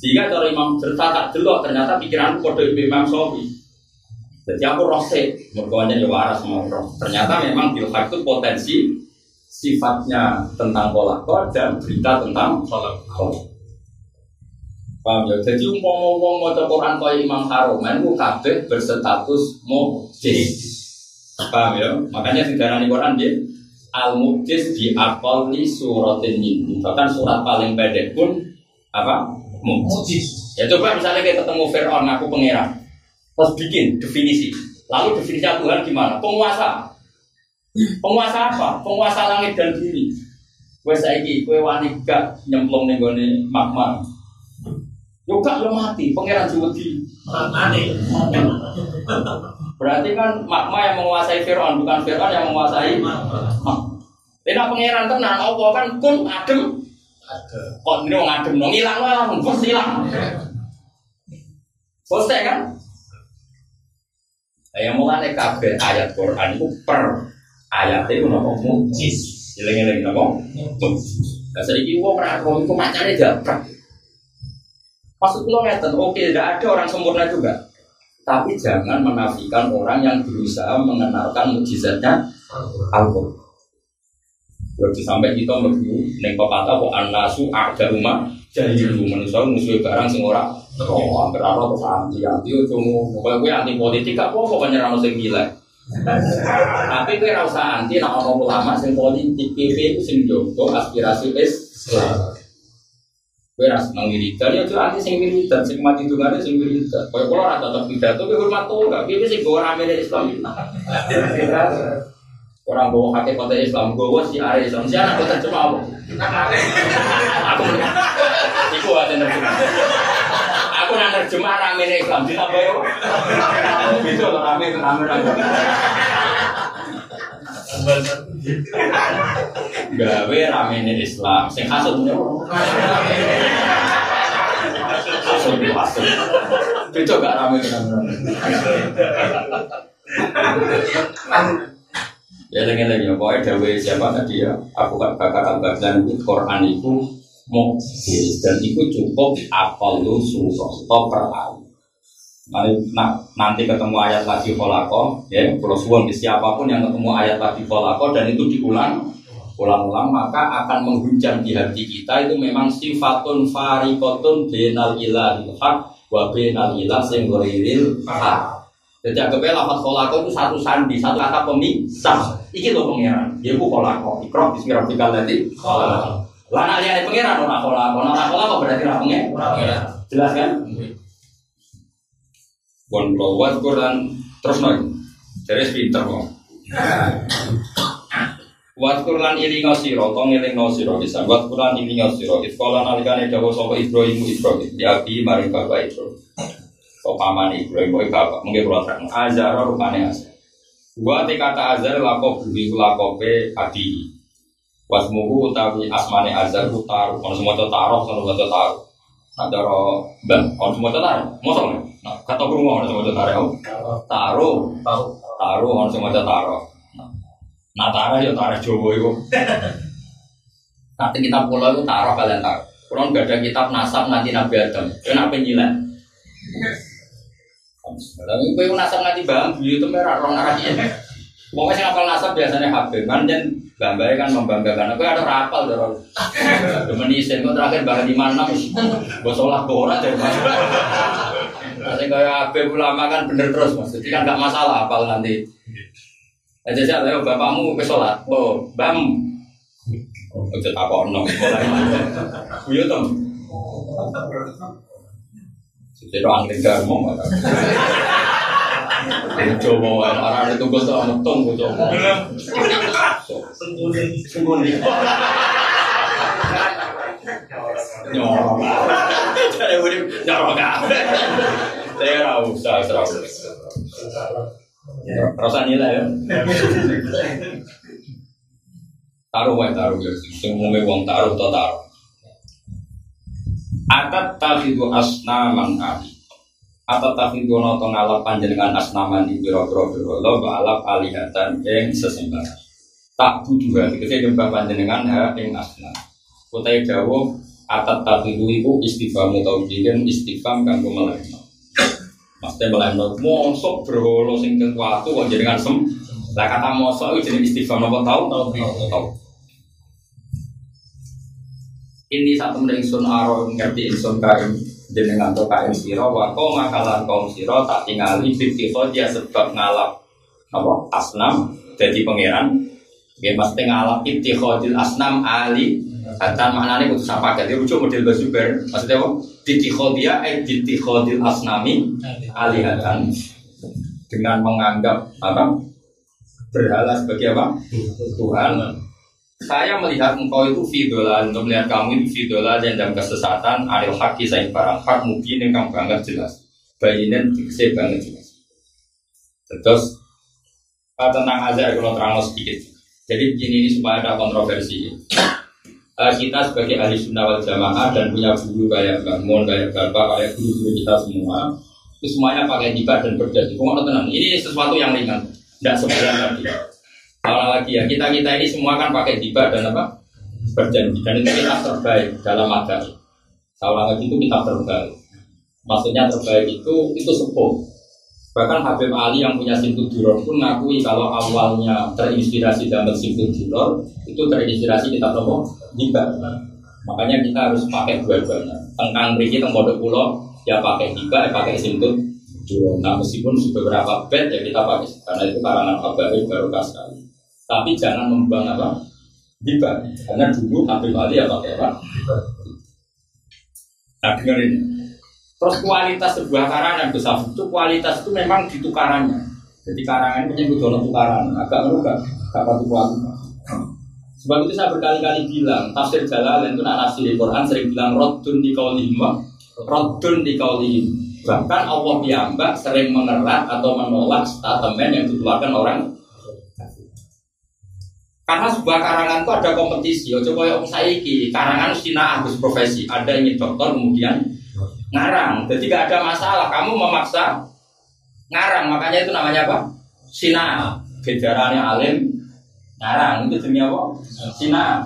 sehingga kalau Imam cerita tak delok ternyata pikiranku kode Imam Sofi jadi aku rose mergonya ya waras mau roh ternyata memang bilhak itu potensi sifatnya tentang pola dan berita tentang pola Paham ya? Jadi umpama wong maca Quran kaya Imam Haromen ku kabeh berstatus mukjiz. Paham ya? Makanya darani Quran dia al mukjiz di aqalli suratin min. Bahkan surat paling pendek pun apa? Mukjiz. Ya coba misalnya kita ketemu Fir'aun ngaku pangeran. Terus bikin definisi. Lalu definisi Tuhan gimana? Penguasa. Penguasa apa? Penguasa langit dan bumi. Wes saiki kowe wani gak nyemplung ning gone magma. Yo gak yo mati, pangeran diwedi. Aneh. Berarti kan magma yang menguasai Fir'aun, bukan Fir'aun yang menguasai magma. Ini pangeran tenan, Allah kan kun adem. Kok ini wong adem dong, hilang lah, bos hilang. Selesai kan? Yang mulai kabeh ayat Quran itu per ayat itu nopo mujis. Jeleng-jeleng nopo mujis. Nah, sedikit wong ora roh iku macane japrak. Maksud lo oke, tidak ada orang sempurna juga. Tapi jangan menafikan orang yang berusaha mengenalkan mujizatnya Al-Quran. Berarti sampai kita mlebu ning pepatah kok anasu ada rumah jadi lu manusia musuh barang sing ora oh hampir apa terus anti anti itu pokoknya gue anti politik gak apa apa nyerang sing gila tapi gue rasa anti nak ngomong ulama sing politik PP itu sing jogo aspirasi Islam gue rasa seneng wiridan ya tuh anti sing wiridan sing mati dungane sing wiridan. Koyo kula ora cocok pidato gue hormat tuh gak piye sing gue rame dari Islam. Orang bawa kakek kota Islam bawa si Ari Islam. Si anak kota cuma apa? Aku iku ada nerjemah aku nang nerjemah rame Islam ditambah itu loh rame rame rame gawe rame nih Islam. Sing hasut hasut hasut itu gak rame Ya dengan lagi ya, pokoknya dawe siapa tadi ya, aku kan bakar al baghdad itu Quran itu mukjiz. Dan itu cukup apal lu surah atau per ayat. Nah, nanti ketemu ayat lagi kolako, ya kalau suwon siapa pun yang ketemu ayat lagi kolako dan itu diulang, ulang-ulang maka akan menghujam di hati kita itu memang sifatun farikotun benal ilahil haq wa benal ilah sing ghairil haq. Jadi anggapnya kolako itu satu sandi, satu kata pemisah. Iki loh pengiran. Ya bu kolako. Ikroh bismillahirrahmanirrahim nanti. Lah nak lihat pengiran ora kolako. Ora kolako berarti ora pengiran. Jelas kan? Bon wat Quran terus nih. Jadi pinter kok. Wat Quran ini ngasiro, tong ini ngasiro bisa. Wat Quran ini ngasiro. Iskola nalikane dawa sopo Ibrahim Ibrahim. Diabi mari bapak Ibrahim. Kau paman Ibrahim, kau bapak. Mungkin kalau terang. Azar rupanya azar. Gua te kata azar lako bumi lakope adi. Wasmuhu utawi asmane azar ku taruh. Kalau semua taruh, kalau semua taruh. Ada roh bang, kalau semua taruh. Mosok nih. Nah, kata kurungu kalau semua taruh. Taruh, taruh, taruh. Kalau semua taruh. Nah taruh ya taruh Jawa itu. Nanti kita pulau itu taruh kalian taruh. Kurang gak ada kitab nasab nanti Nabi Adam. Kenapa nyilat? Tapi gue nasab nanti bang, itu merah orang arahnya. Pokoknya sih ngapal nasab biasanya Habib kan dan Bambai kan membanggakan. Aku ada rapal dorong. Demenisin, kok terakhir bahkan di mana sholat borat mas. Nanti kayak Habib ulama kan bener terus mas. Jadi kan gak masalah apal nanti. Aja sih, ayo bapakmu ke sholat. Oh, bam. Ojo tak kok nom. Iya tom. Jadi orang tinggal mau nggak? Coba orang itu gue tuh metung gue coba. Sembunyi. Nyorok. Jadi udah nyorok Saya rau usah serau. Rasa nilai ya. Taruh wae taruh ya. Semua wong taruh to taruh. Atat tafidu asnaman ali. Atat tafidu noto ngalap panjenengan asnaman di biro-biro biro lo balap alihatan yang sesembahan. Tak butuh hati, kita nyembah panjenengan ha yang asnam. Kutai dawo atat tafidu itu istighfar mutawjidin istighfar kanggo melehno. Maksudnya melehno mosok berholo sing kekuatu kok jenengan sem. Lah kata mosok itu jenis istighfar nopo tahu tahu tahu. ini satu meneng sun aro ngerti insun kain jenengan to kain siro wa kau makalan kaum siro tak tingali fifty dia sebab ngalap apa asnam jadi pangeran dia mesti ngalap ibtihodil asnam ali Kata maknanya kudu apa jadi lucu model basuber maksudnya apa? Dia eh dittihodil asnami alihatan. dengan menganggap apa? Berhala sebagai apa? Tuhan. Saya melihat engkau itu fidola untuk melihat kamu itu fidola dan dalam kesesatan adil haki saya barang hak mungkin yang kamu banget jelas. Bayinin dikse banget jelas. Terus tentang azar kalau terang sedikit. Jadi begini ini supaya ada kontroversi uh, kita sebagai ahli sunnah wal jamaah dan punya guru kayak Mbak Mon, kayak Bapak, kayak guru-guru kita semua itu semuanya pakai hibah dan berjanji. Pokoknya tenang, ini sesuatu yang ringan, tidak seberat tadi. Kalau lagi ya, kita kita ini semua kan pakai tiba dan apa berjanji dan itu kita terbaik dalam agama. Kalau lagi itu kita terbaik. Maksudnya terbaik itu itu sepuh. Bahkan Habib Ali yang punya simpul duror pun ngakui kalau awalnya terinspirasi dalam simpul duror itu terinspirasi kita tahu tiba. Makanya kita harus pakai dua-duanya. Tengkang beriki tengkodok pulau ya pakai tiba, ya pakai simpul duror. Nah meskipun beberapa bed ya kita pakai karena itu karangan Habib baru sekali. Tapi jangan membuang apa? Hibah. Karena dulu Habib Ali ya pakai apa? Nah dengerin. Terus kualitas sebuah karangan besar itu kualitas itu memang di tukarannya. Jadi karangan punya butuh tukaran. Agak merugak. Gak patut kualitas. Sebab itu saya berkali-kali bilang tafsir Jalalain itu nak nafsir Quran sering bilang rodun di kaulihim, rodun di kaulihim. Bahkan Allah piyambak sering mengerat atau menolak statement yang dikeluarkan orang karena sebuah karangan itu ada kompetisi. Coba yang saiki karangan harus profesi. Ada yang dokter kemudian ngarang. Jadi gak ada masalah. Kamu memaksa ngarang. Makanya itu namanya apa? Cina. Bedarannya alim ngarang. Itu demi apa? Cina.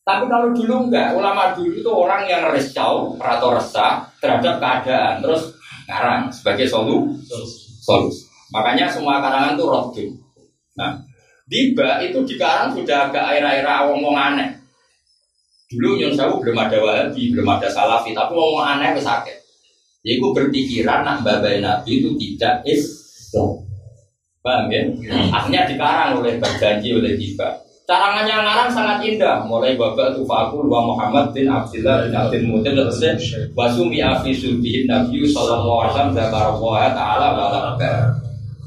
Tapi kalau dulu enggak, ulama dulu itu orang yang resau atau resah terhadap keadaan, terus ngarang sebagai solu, solusi. Makanya semua karangan itu rotu. Nah, Tiba itu di Karang sudah agak air-air ngomong aneh. Dulu Nyun Sewu belum ada Wahabi, belum ada Salafi, tapi ngomong aneh ke sakit. Iku berpikiran nak babai Nabi itu tidak Islam. Paham ya? Akhirnya dikarang oleh berjanji oleh tiba. Carangannya ngarang sangat indah. Mulai babak tufaku wa Muhammad bin Abdullah bin Abdul Mutin terusnya wasumi afi sulbihin Nabi sallallahu alaihi wasallam zakarallaha taala wa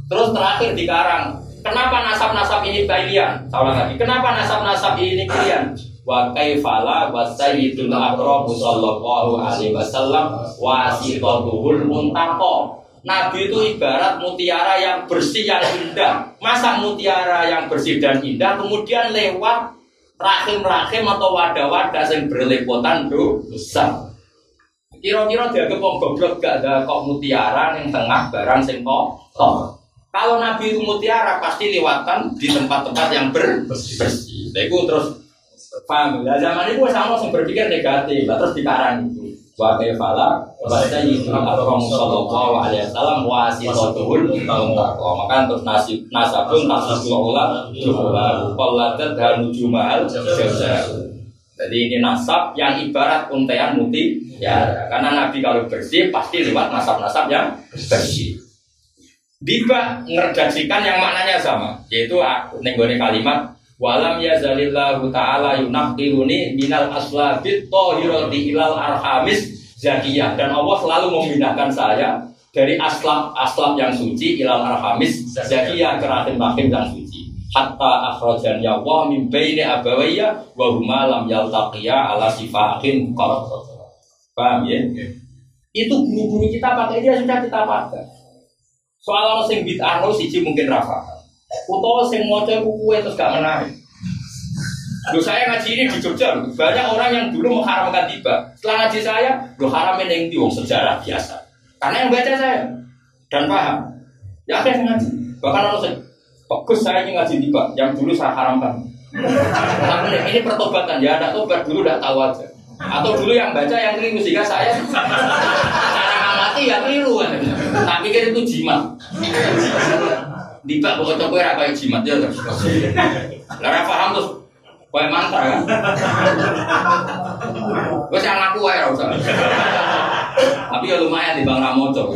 Terus terakhir dikarang. Kenapa nasab-nasab ini kalian? Salah lagi. Kenapa nasab-nasab ini kalian? Wa kaifala wa sayyidul akrabu sallallahu alaihi wasallam wasitatuhul muntaqo. Nabi itu ibarat mutiara yang bersih yang indah. Masa mutiara yang bersih dan indah kemudian lewat rahim-rahim atau wadah-wadah yang berlepotan dosa. Kira-kira dia wong goblok gak ada kok mutiara yang tengah barang sing kok. Kalau Nabi itu mutiara pasti lewatan di tempat-tempat yang bersih. Nah, itu terus paham. Nah, zaman itu sama yang berpikir negatif, nah, terus dikarang itu. Wa kaifala wa sayyidul akram sallallahu alaihi wasallam wasitatul mutaqwa. Maka terus nasib nasabun nasibul ula juhula qallatat dan nujumal jazal. Jadi ini nasab yang ibarat untean muti ya karena Nabi kalau bersih pasti lewat nasab-nasab yang bersih. Biba ngerjaksikan yang maknanya sama, yaitu nenggone kalimat Walam ya zalillahu ta'ala yunaqiruni minal aslabit tohiroti ilal arhamis zakiyah. Dan Allah selalu memindahkan saya dari aslab aslab yang suci ilal arhamis zakiyah ke rahim rahim yang suci. Hatta akhrajan ya Allah min baini abawayya wa huma lam yaltaqiya ala sifahin qad. Paham ya? Itu guru-guru kita pakai dia sudah kita pakai. Soal orang sing bid'ah siji mungkin rafa. Utawa sing maca kuwe terus gak menarik. Loh saya ngaji ini di Jogja, banyak orang yang dulu mengharamkan tiba. Setelah ngaji saya, lo haramin yang di sejarah biasa. Karena yang baca saya dan paham. Ya yang ngaji. Bahkan orang saya, bagus saya ini ngaji tiba, yang dulu saya haramkan. Tapi ini pertobatan ya, ada tobat dulu udah tahu aja. Atau dulu yang baca yang keliru sehingga saya (laughs) cara ngamati ya keliru kan. Tak pikir itu jimat. Tiba pokoknya gue rakyat jimat ya. Lara paham terus Kue mantra kan? Gue sih ngaku ya usah. Tapi ya lumayan di Bang Ramojo.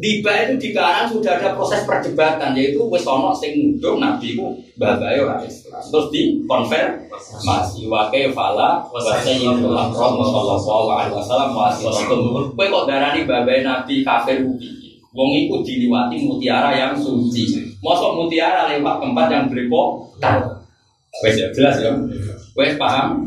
Diba itu di Karang sudah ada proses perdebatan yaitu wis ono sing nuduh nabi ku babae ora Islam. Terus di konfer masih wae fala wa sayyidul akram sallallahu alaihi wasallam masih Kowe kok darani babae nabi kafir ubi. Wong iku diliwati mutiara yang suci. Mosok mutiara lewat tempat yang berlepotan. Wes ya jelas ya. Wes paham?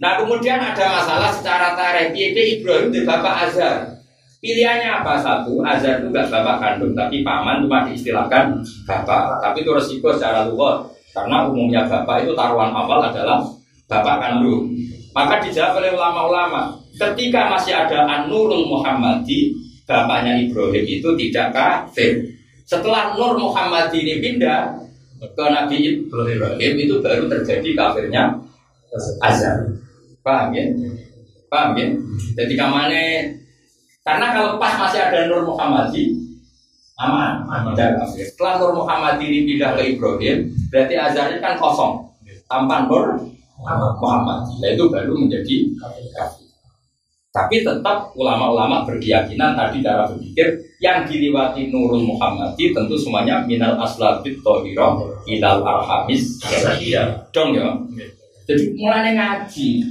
Nah kemudian ada masalah secara tarikh. Piye Ibrahim di bapak Azhar. Pilihannya apa satu? Azhar itu bapak kandung, tapi paman cuma diistilahkan bapak. Tapi itu resiko secara luar. Karena umumnya bapak itu taruhan awal adalah bapak kandung. Maka dijawab oleh ulama-ulama, ketika masih ada An-Nurul Muhammadi, bapaknya Ibrahim itu tidak kafir. Setelah Nur Muhammadi ini pindah, ke Nabi Ibrahim itu baru terjadi kafirnya Azhar. Paham ya? Paham ya? Jadi kamane karena kalau pas masih ada Nur Muhammadi aman, tidak kafir. Setelah Nur Muhammadi ini pindah ke Ibrahim, berarti Azhar ini kan kosong tanpa Nur Muhammadi. Nah, itu baru menjadi kafir. Tapi tetap ulama-ulama berkeyakinan tadi cara berpikir yang dilewati Nurul Muhammadi tentu semuanya minal aslabit tohiro ilal arhamis dong ya. Jadi mulai ngaji,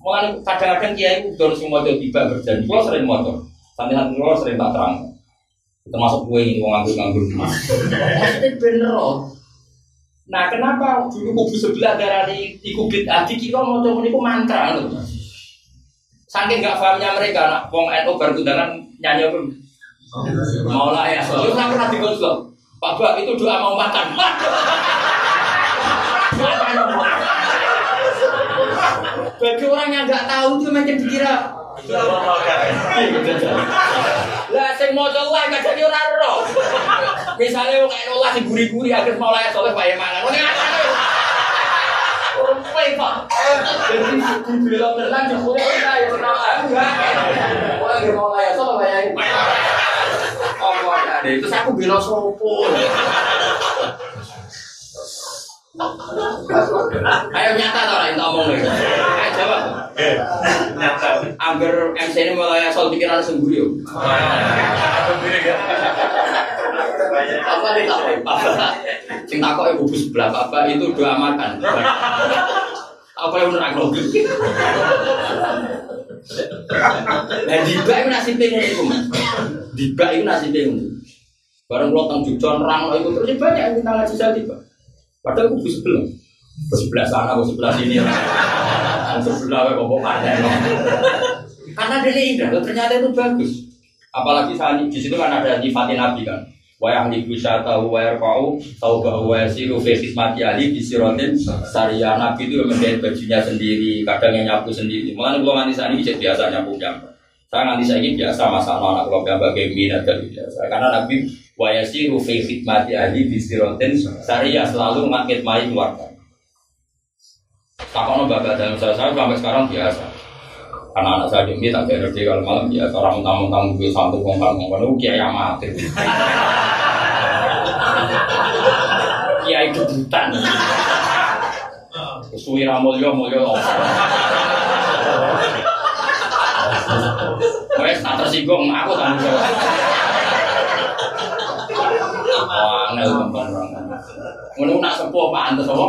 mulai kadang-kadang kiai udah semua jadi tiba berjanji, kalau sering motor, santai-santai kalau sering tak terang, termasuk gue ini mau nganggur-nganggur. Maksudnya bener loh. Nah kenapa dulu kubu sebelah darah di, kubit adi kita mau coba ini mantra loh. Saking gak pahamnya mereka, nak wong NU berkundangan nyanyi apa? Maulah ya, itu nggak pernah dikonsul. Pak Bak itu doa mau makan. Bagi orang yang nggak tahu itu macam dikira. Lah sing mau lah nggak jadi orang roh. Misalnya wong NU lah diguri-guri akhir mau lah soleh pak Yaman. Pak. Jadi kita ya enggak. Wah mau ada itu aku bilang sopo. Ayo nyata tau lah ngomong nih. Ayo jawab. Angger MC ini mulai asal pikiran sendiri yo. Apa nih tak apa? Sing takok ibu sebelah bapak itu doa makan. Apa yang menerang logik? Nah, dibak itu nasibnya iku, Mas. Dibak itu nasibnya ngono. Bareng lo tang jujon rang itu terus ya banyak yang kita ngaji saya tiba. Padahal aku sebelah. Sebelah sana, sebelah sini. Sebelah kok kok ada. Karena dia indah, ternyata itu bagus. Apalagi saat di situ kan ada nyifatin Nabi kan. Wa yahli wisata wa yarfa'u tauba wa yasiru fi khidmati ahli bi siratin sariyah Nabi itu menjahit bajunya sendiri, kadang yang nyapu sendiri. Mulane kalau nganti saat ini biasa nyapu nyapu. Saya nganti saya ini biasa masalah anak kalau gambar dan biasa. Karena Nabi wa yasiru fi khidmati ahli bi siratin sariyah selalu mai keluarga. Takono bapak dalam saya, saya sampai sekarang biasa. Karena anak saya ini tak ada di kalau malam biasa orang tamu-tamu gue satu kongkang kongkang itu kiai amatir. Kiai debutan. Suwira mulya mulya. Wes tak tersinggung aku tanggung jawab. Wah, angel gampang Ngono nak sepuh pantes apa?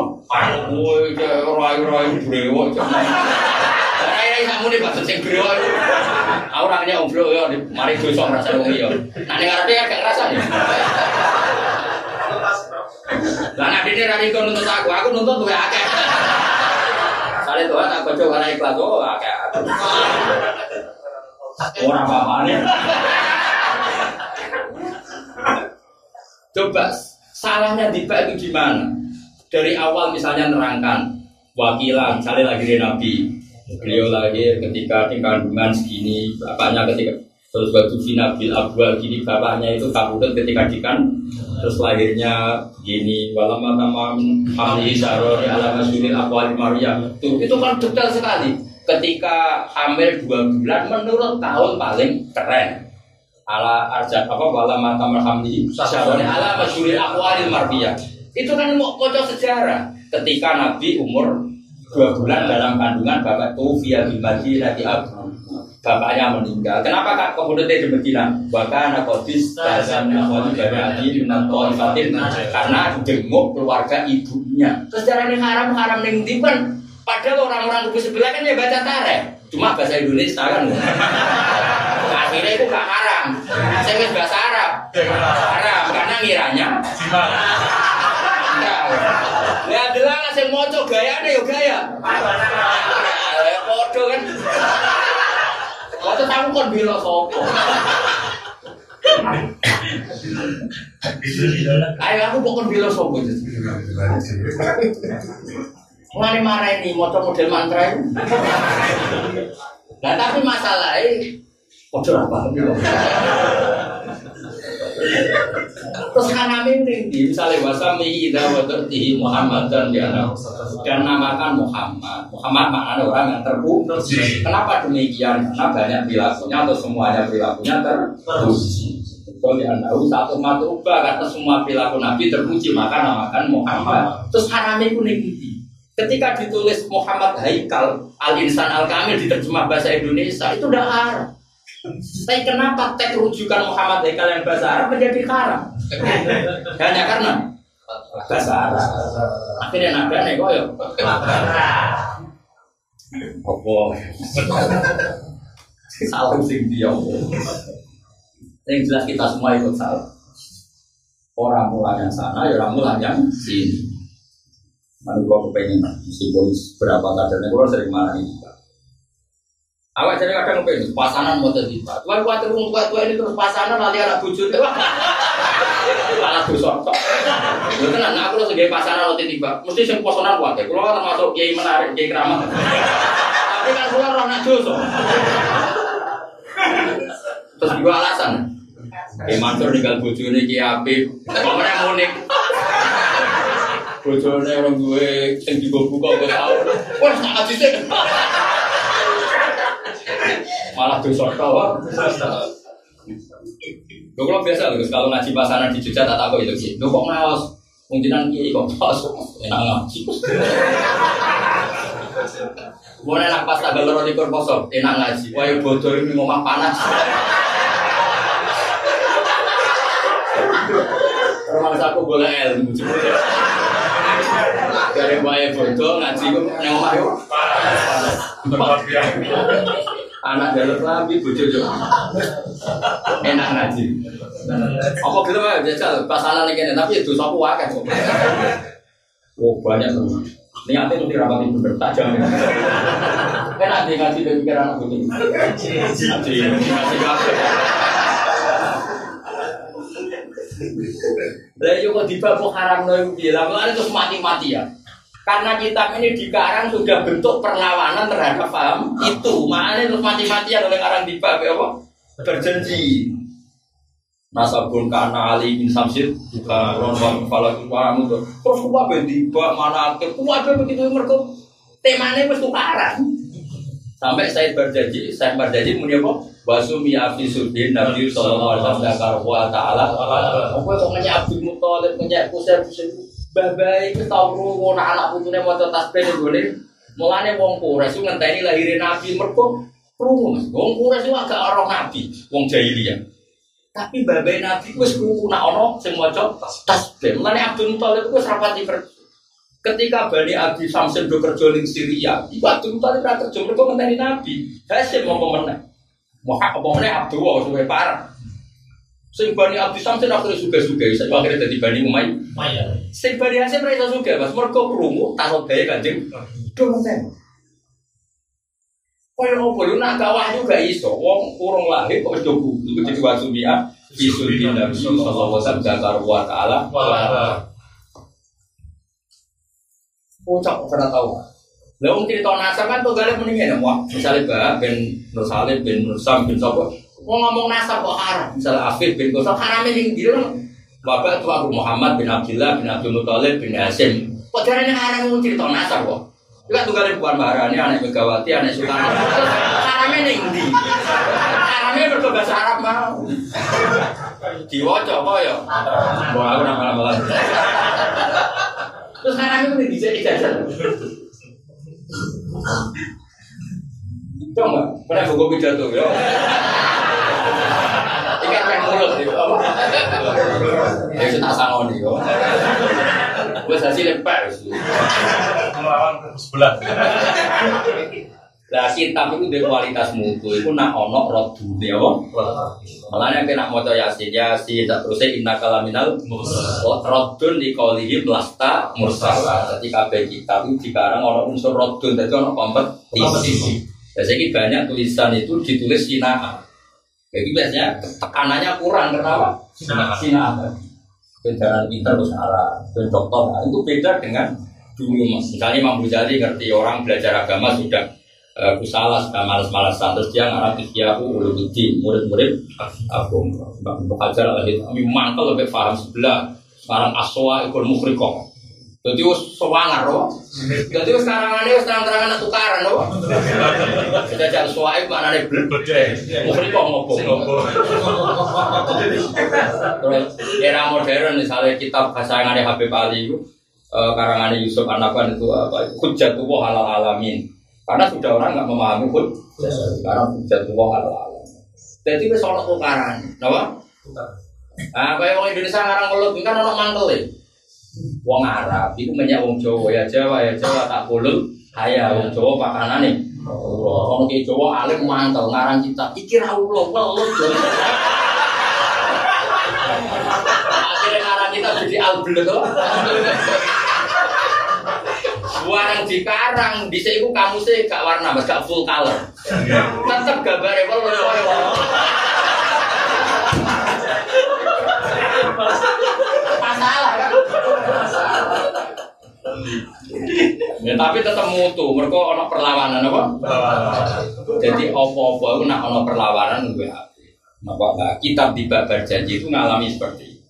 Woi, roy-roy brewok. Ora ya kamu nih bahasa sing brewok. Aku orangnya ombro ya, mari dosa ngrasa iya. Ngarepe gak ngrasa ya. Nuntut aku, aku nuntut luwe akeh. Sale Tuhan aku coba ora ikhlas oh akeh. Ora apa-apane. Coba salahnya Diba itu gimana? Dari awal misalnya nerangkan wakilan, misalnya lagi dari Nabi, beliau lahir ketika kandungan segini, bapaknya ketika terus batu Nabil Abwal gini bapaknya itu kabudut ketika dikan terus lahirnya gini walama tamam hamli sarori alama suril akwali Maria tuh itu kan detail sekali. Ketika hamil dua bulan menurut tahun paling keren ala arjat apa wala mata marhamdi syaroni ala masyuril akwalil marbiyah itu kan mau kocok sejarah. Ketika Nabi umur dua bulan dalam kandungan bapak via di Madinah di Abu bapaknya meninggal. Kenapa kak? Kemudian di Medina bahkan kodis dan wali dari minato ifatin karena jenguk keluarga ibunya. Sejarah ini haram haram nih kan padahal orang-orang kubu sebelah kan ya baca tareh cuma bahasa Indonesia kan akhirnya itu gak haram. Saya wis bahasa Arab. Haram. Karena ngiranya ya adalah ngasih moco gaya deh yuk gaya. Foto kan. Waktu tahu kan bila sopo Ayo aku pokoknya bila sopo Mulai marah ini, motor model mantra ini. Nah tapi masalahnya Ojo apa? Terus kami ini misalnya wasami ida watertihi Muhammad dan dia dan namakan Muhammad. Muhammad maknanya orang yang terpuji. Kenapa demikian? Karena banyak perilakunya atau semuanya perilakunya terpuji. Kalau tahu satu matruba karena semua perilaku Nabi terpuji maka namakan Muhammad. Terus hanami itu nih Ketika ditulis Muhammad Haikal Al Insan Al Kamil diterjemah bahasa Indonesia itu udah Arab. Tapi kenapa teks rujukan Muhammad Haikal yang bahasa Arab menjadi haram? (laughs) Hanya karena bahasa Arab. Akhirnya nabi aneh koyo. Apa? Salah sing dia. Yang jelas kita semua ikut salah. Orang mulai yang sana, ya orang mulai yang sini. Lalu gua kepengen meskipun berapa kadarnya gua sering marah ini. Awak jadi kadang pengen pasangan mau jadi pak. Tuan khawatir umum tua tua ini terus pasangan nanti anak bujur. (laughs) Malah dosa. Lu tenang, aku sebagai pasangan lo tiba. Mesti sing posonan kuat. Kalau kan termasuk kiai menarik, kiai keramat. Tapi kan keluar orang nak dosa. Terus juga alasan. Kiai Mansur tinggal bujur ini kiai Habib. Pemenang unik. Bojone orang gue yang juga buka gue tahu. Wah, tak sih malah dosa tau. Gue kalau biasa loh, kalau ngaji pasaran di Jogja tak tahu itu sih. Gue kok ngawas, mungkinan kiai kok pas enak ngaji. Mulai nak pas tanggal loro likur poso, enak ngaji. Wah, bodoh ini ngomong panas. Rumah aku boleh ilmu. Dari wae bodoh ngaji kok nang omah yo. Anak jalur lambi bojo yo. Enak ngaji. Apa gitu wae jajal pasalan iki tapi itu sapu akeh. Oh banyak tuh. Niatnya mesti rapati bener tajam. Kan ada ngaji pikiran aku ini. Ngaji, ngaji ngaji. Lah yo kok dibabuk haram no iku piye? Lah terus mati-mati ya. Karena kitab ini dikarang sudah bentuk perlawanan terhadap paham itu. Makanya terus mati-matian oleh karang dibab apa? Berjanji. Nasabun kana Ali bin Samsid juga ronwan falak wamu tuh. Terus kuwa ben dibak mana ke kuwa begitu mergo temane wis tukaran. Sampai saya berjanji, saya berjanji muni apa? Wasumi afi sudin Nabi sallallahu alaihi wasallam dakar wa taala. Apa kok nanya Abdul Muthalib nanya Kusir Kusir babai itu tau krungu nek anak putune maca tasbih ning gone. Mulane wong Quraisy ngenteni lahire Nabi mergo krungu. Mas. Wong Quraisy agak ora Nabi, wong jahiliyah. Tapi babai Nabi wis krungu nek ana sing maca tasbih. Mulane Abdul Muthalib wis rapati. Ketika Bani Abi Samsin do kerja ning Syria, iku Abdul Muthalib ra kerja mergo ngenteni Nabi. Hasim mau meneh. Muhak apa meneh Abdul suwe parah. Sing Bani Abi Samsin akhirnya suga-suga, saya akhirnya jadi Bani Umayyah. Sing Bani Hasim iso suga, Mas. Mergo krungu takut gawe Kanjeng. Do ngenteni. Kaya apa lu nak kawah juga iso, wong urung lahir kok kudu iku jadi wasumia bisul Nabi sallallahu wasallam zakar wa taala. Pucak ora tahu. Lah wong cerita nasab kan tuh gale mendingin wah misalnya bah ben Nur Salim ben Nur Sam ben sapa. Wong ngomong nasab kok haram. Misalnya Afif bin Gosok haram ndi lho. Bapak tuh aku Muhammad bin Abdullah bin Abdul Muthalib bin Hasim. Kok jarane haram wong cerita nasab kok. Juga tuh kalian bukan Maharani, anak Megawati, anak Sultan. Haramnya ning ndi? Haramnya mergo bahasa Arab mau. Diwaca kok ya. Mbok aku nama-nama Terus haramnya udah dijadi jajan. Coba, pernah buku pidato ya. Mulut itu? Ya sudah sangoni kok. Gue hasil lepar. Melawan sebelah. Lah kitab itu di kualitas mutu itu nak ono rodune apa? Malahnya kena maca yasin yasin tak terusnya inna kalaminal rodun di kaulihi melasta mursala. Jadi kabeh kitab itu dikarang ono unsur rodun, jadi ono kompetisi. Biasanya banyak tulisan itu ditulis sinaan. Jadi biasanya tekanannya kurang kenapa? Sinaan. Kendaraan pintar bahasa Arab, dan dokter nah, itu beda dengan dulu mas. Misalnya Imam Ghazali ngerti orang belajar agama sudah uh, kusala sudah malas-malasan terus dia ngarang ikhyaku ulumuddin murid-murid aku Mbak Hajar lagi kami mantel lebih paham sebelah sekarang aswa ikut mukhrikoh jadi us sewangar loh jadi us sekarang ini us terang-terangan tukaran loh kita jadi suai mana nih belum mukhrikoh ngobong terus era modern misalnya kitab bahasa yang ada Habib Ali itu uh, karangan Yusuf Anaban itu apa? Hujat tuh halal alamin. Karena sudah orang nggak memahami hud sekarang hujat tuh halal alamin. Jadi itu soal tukaran apa? Nah, kayak orang Indonesia ngarang ngelut kan orang mangkel ya. Wong Arab itu banyak wong Jawa ya Jawa ya Jawa tak boleh kaya wong Jawa nih. Orang ke Jawa alim mangkel ngarang kita pikir Allah ngelut. Akhirnya ngarang kita jadi albel itu. Warang di karang, di sini kamu sih gak warna, mas gak full color. Tetap gambarnya kalau masalah kan? Ya, tapi tetap mutu, mereka ono perlawanan apa? Jadi opo-opo itu nak ono perlawanan gue nah, kitab di babar janji itu ngalami seperti itu.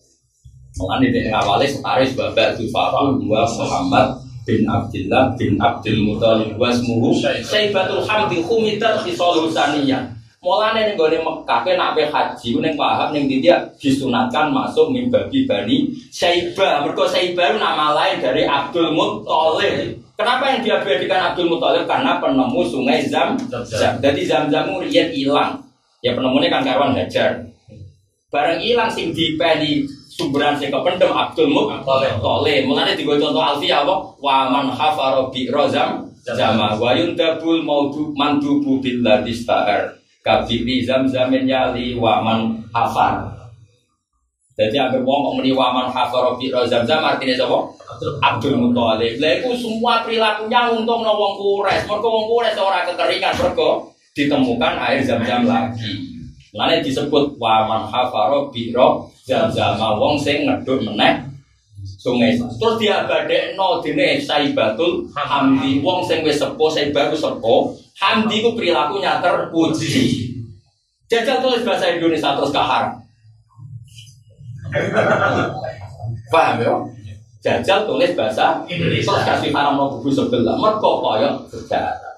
Mengenai di awalnya setaris babar tufafu dua Muhammad bin Abdullah bin Abdul Muthalib wa ismuhu Saibatul Hamdi Khumidat Khisalul Saniyah Mulane ning gone Mekah kowe nak haji ning paham ning dia disunatkan masuk mimbabi bani Syaibah. Mergo Syaibah itu nama lain dari Abdul Muthalib. Kenapa yang diabadikan Abdul Muthalib? Karena penemu sungai Zam Zam. Jadi Zam Zam riyen hilang. Ya penemunya kan kawan Hajar. Bareng hilang sing dipeni sumberan sing kependem Abdul Muthalib. Mulane digo contoh Alfiya apa? Wa man hafara bi rozam zama wa yundabul maudu mandubu billah kabiri zam-zamin yali waman hafar. Jadi agar wong kok muni waman hafar fi zam-zam artinya sapa? Abdul Muthalib. Lha iku semua perilakunya untuk wong kures. Mergo wong kures ora kekeringan mergo ditemukan air zam-zam lagi. Mulane disebut waman hafar fi zam-zam wong sing ngedut meneh sungai. Terus dia badekno dene Saibatul Hamdi wong sing wis sepuh Saibah sepuh Hamdi itu perilakunya terpuji. Jajal tulis bahasa Indonesia terus kahar. Paham ya? Jajal tulis bahasa Indonesia terus kasih haram mau buku sebelah. Mereka kaya sejarah.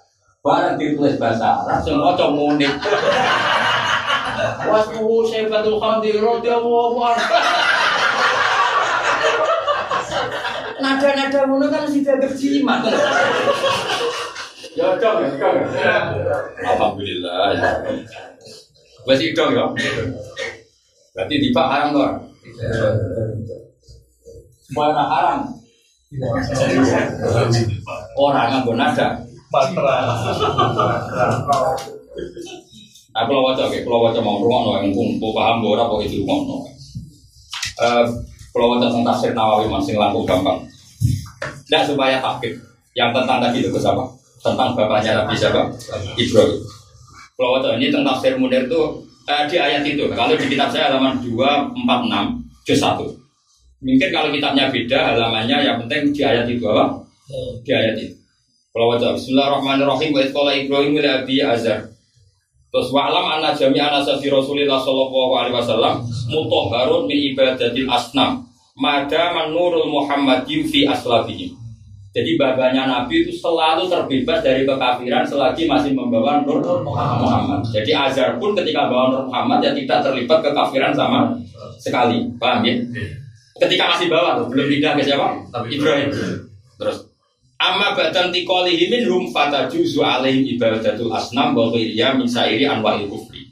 Barang ditulis bahasa Arab, semua cowok munik. Wasmu syaibatul hamdi radhiyallahu anhu. Nada-nada ngono kan mesti dianggap jimat. Ya dong ya, dong. Alhamdulillah. Masih dong ya. Berarti di Pak haram tuh. Semua orang haram. Orang nganggo nada. Aku lo wajah, kalau wajah mau rumah no, yang kumpul paham gue apa itu rumah no. Kalau wajah tentang tafsir Nawawi masih laku gampang. Tidak supaya takut. Yang tentang tadi itu apa? Tentang bapaknya Nabi siapa? Ibrahim. Kalau waktu ini tentang tafsir Munir itu eh, di ayat itu. Kalau di kitab saya halaman 246 juz 1. Mungkin kalau kitabnya beda halamannya yang penting di ayat itu apa? Di ayat itu. Kalau waktu Bismillahirrahmanirrahim wa itqala Ibrahim ila Abi Azhar. Terus wa'lam anna jami'an asasi Rasulullah sallallahu alaihi wasallam mutahharun min ibadatil asnam. Mada manurul Muhammadiyyu fi aslabihim. Jadi babanya Nabi itu selalu terbebas dari kekafiran selagi masih membawa Nur Muhammad. Jadi Azhar pun ketika bawa Nur Muhammad ya tidak terlibat kekafiran sama sekali. Paham ya? Ketika masih bawa tuh, belum pindah ke siapa? Ibrahim. Terus Amma badan tikolihi minhum fatajuzu alaihim ibadatul asnam wa ghiriya min sairi anwa'il kufri.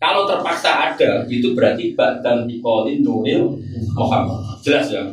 Kalau terpaksa ada, itu berarti badan tikolin nuril Muhammad. Jelas ya?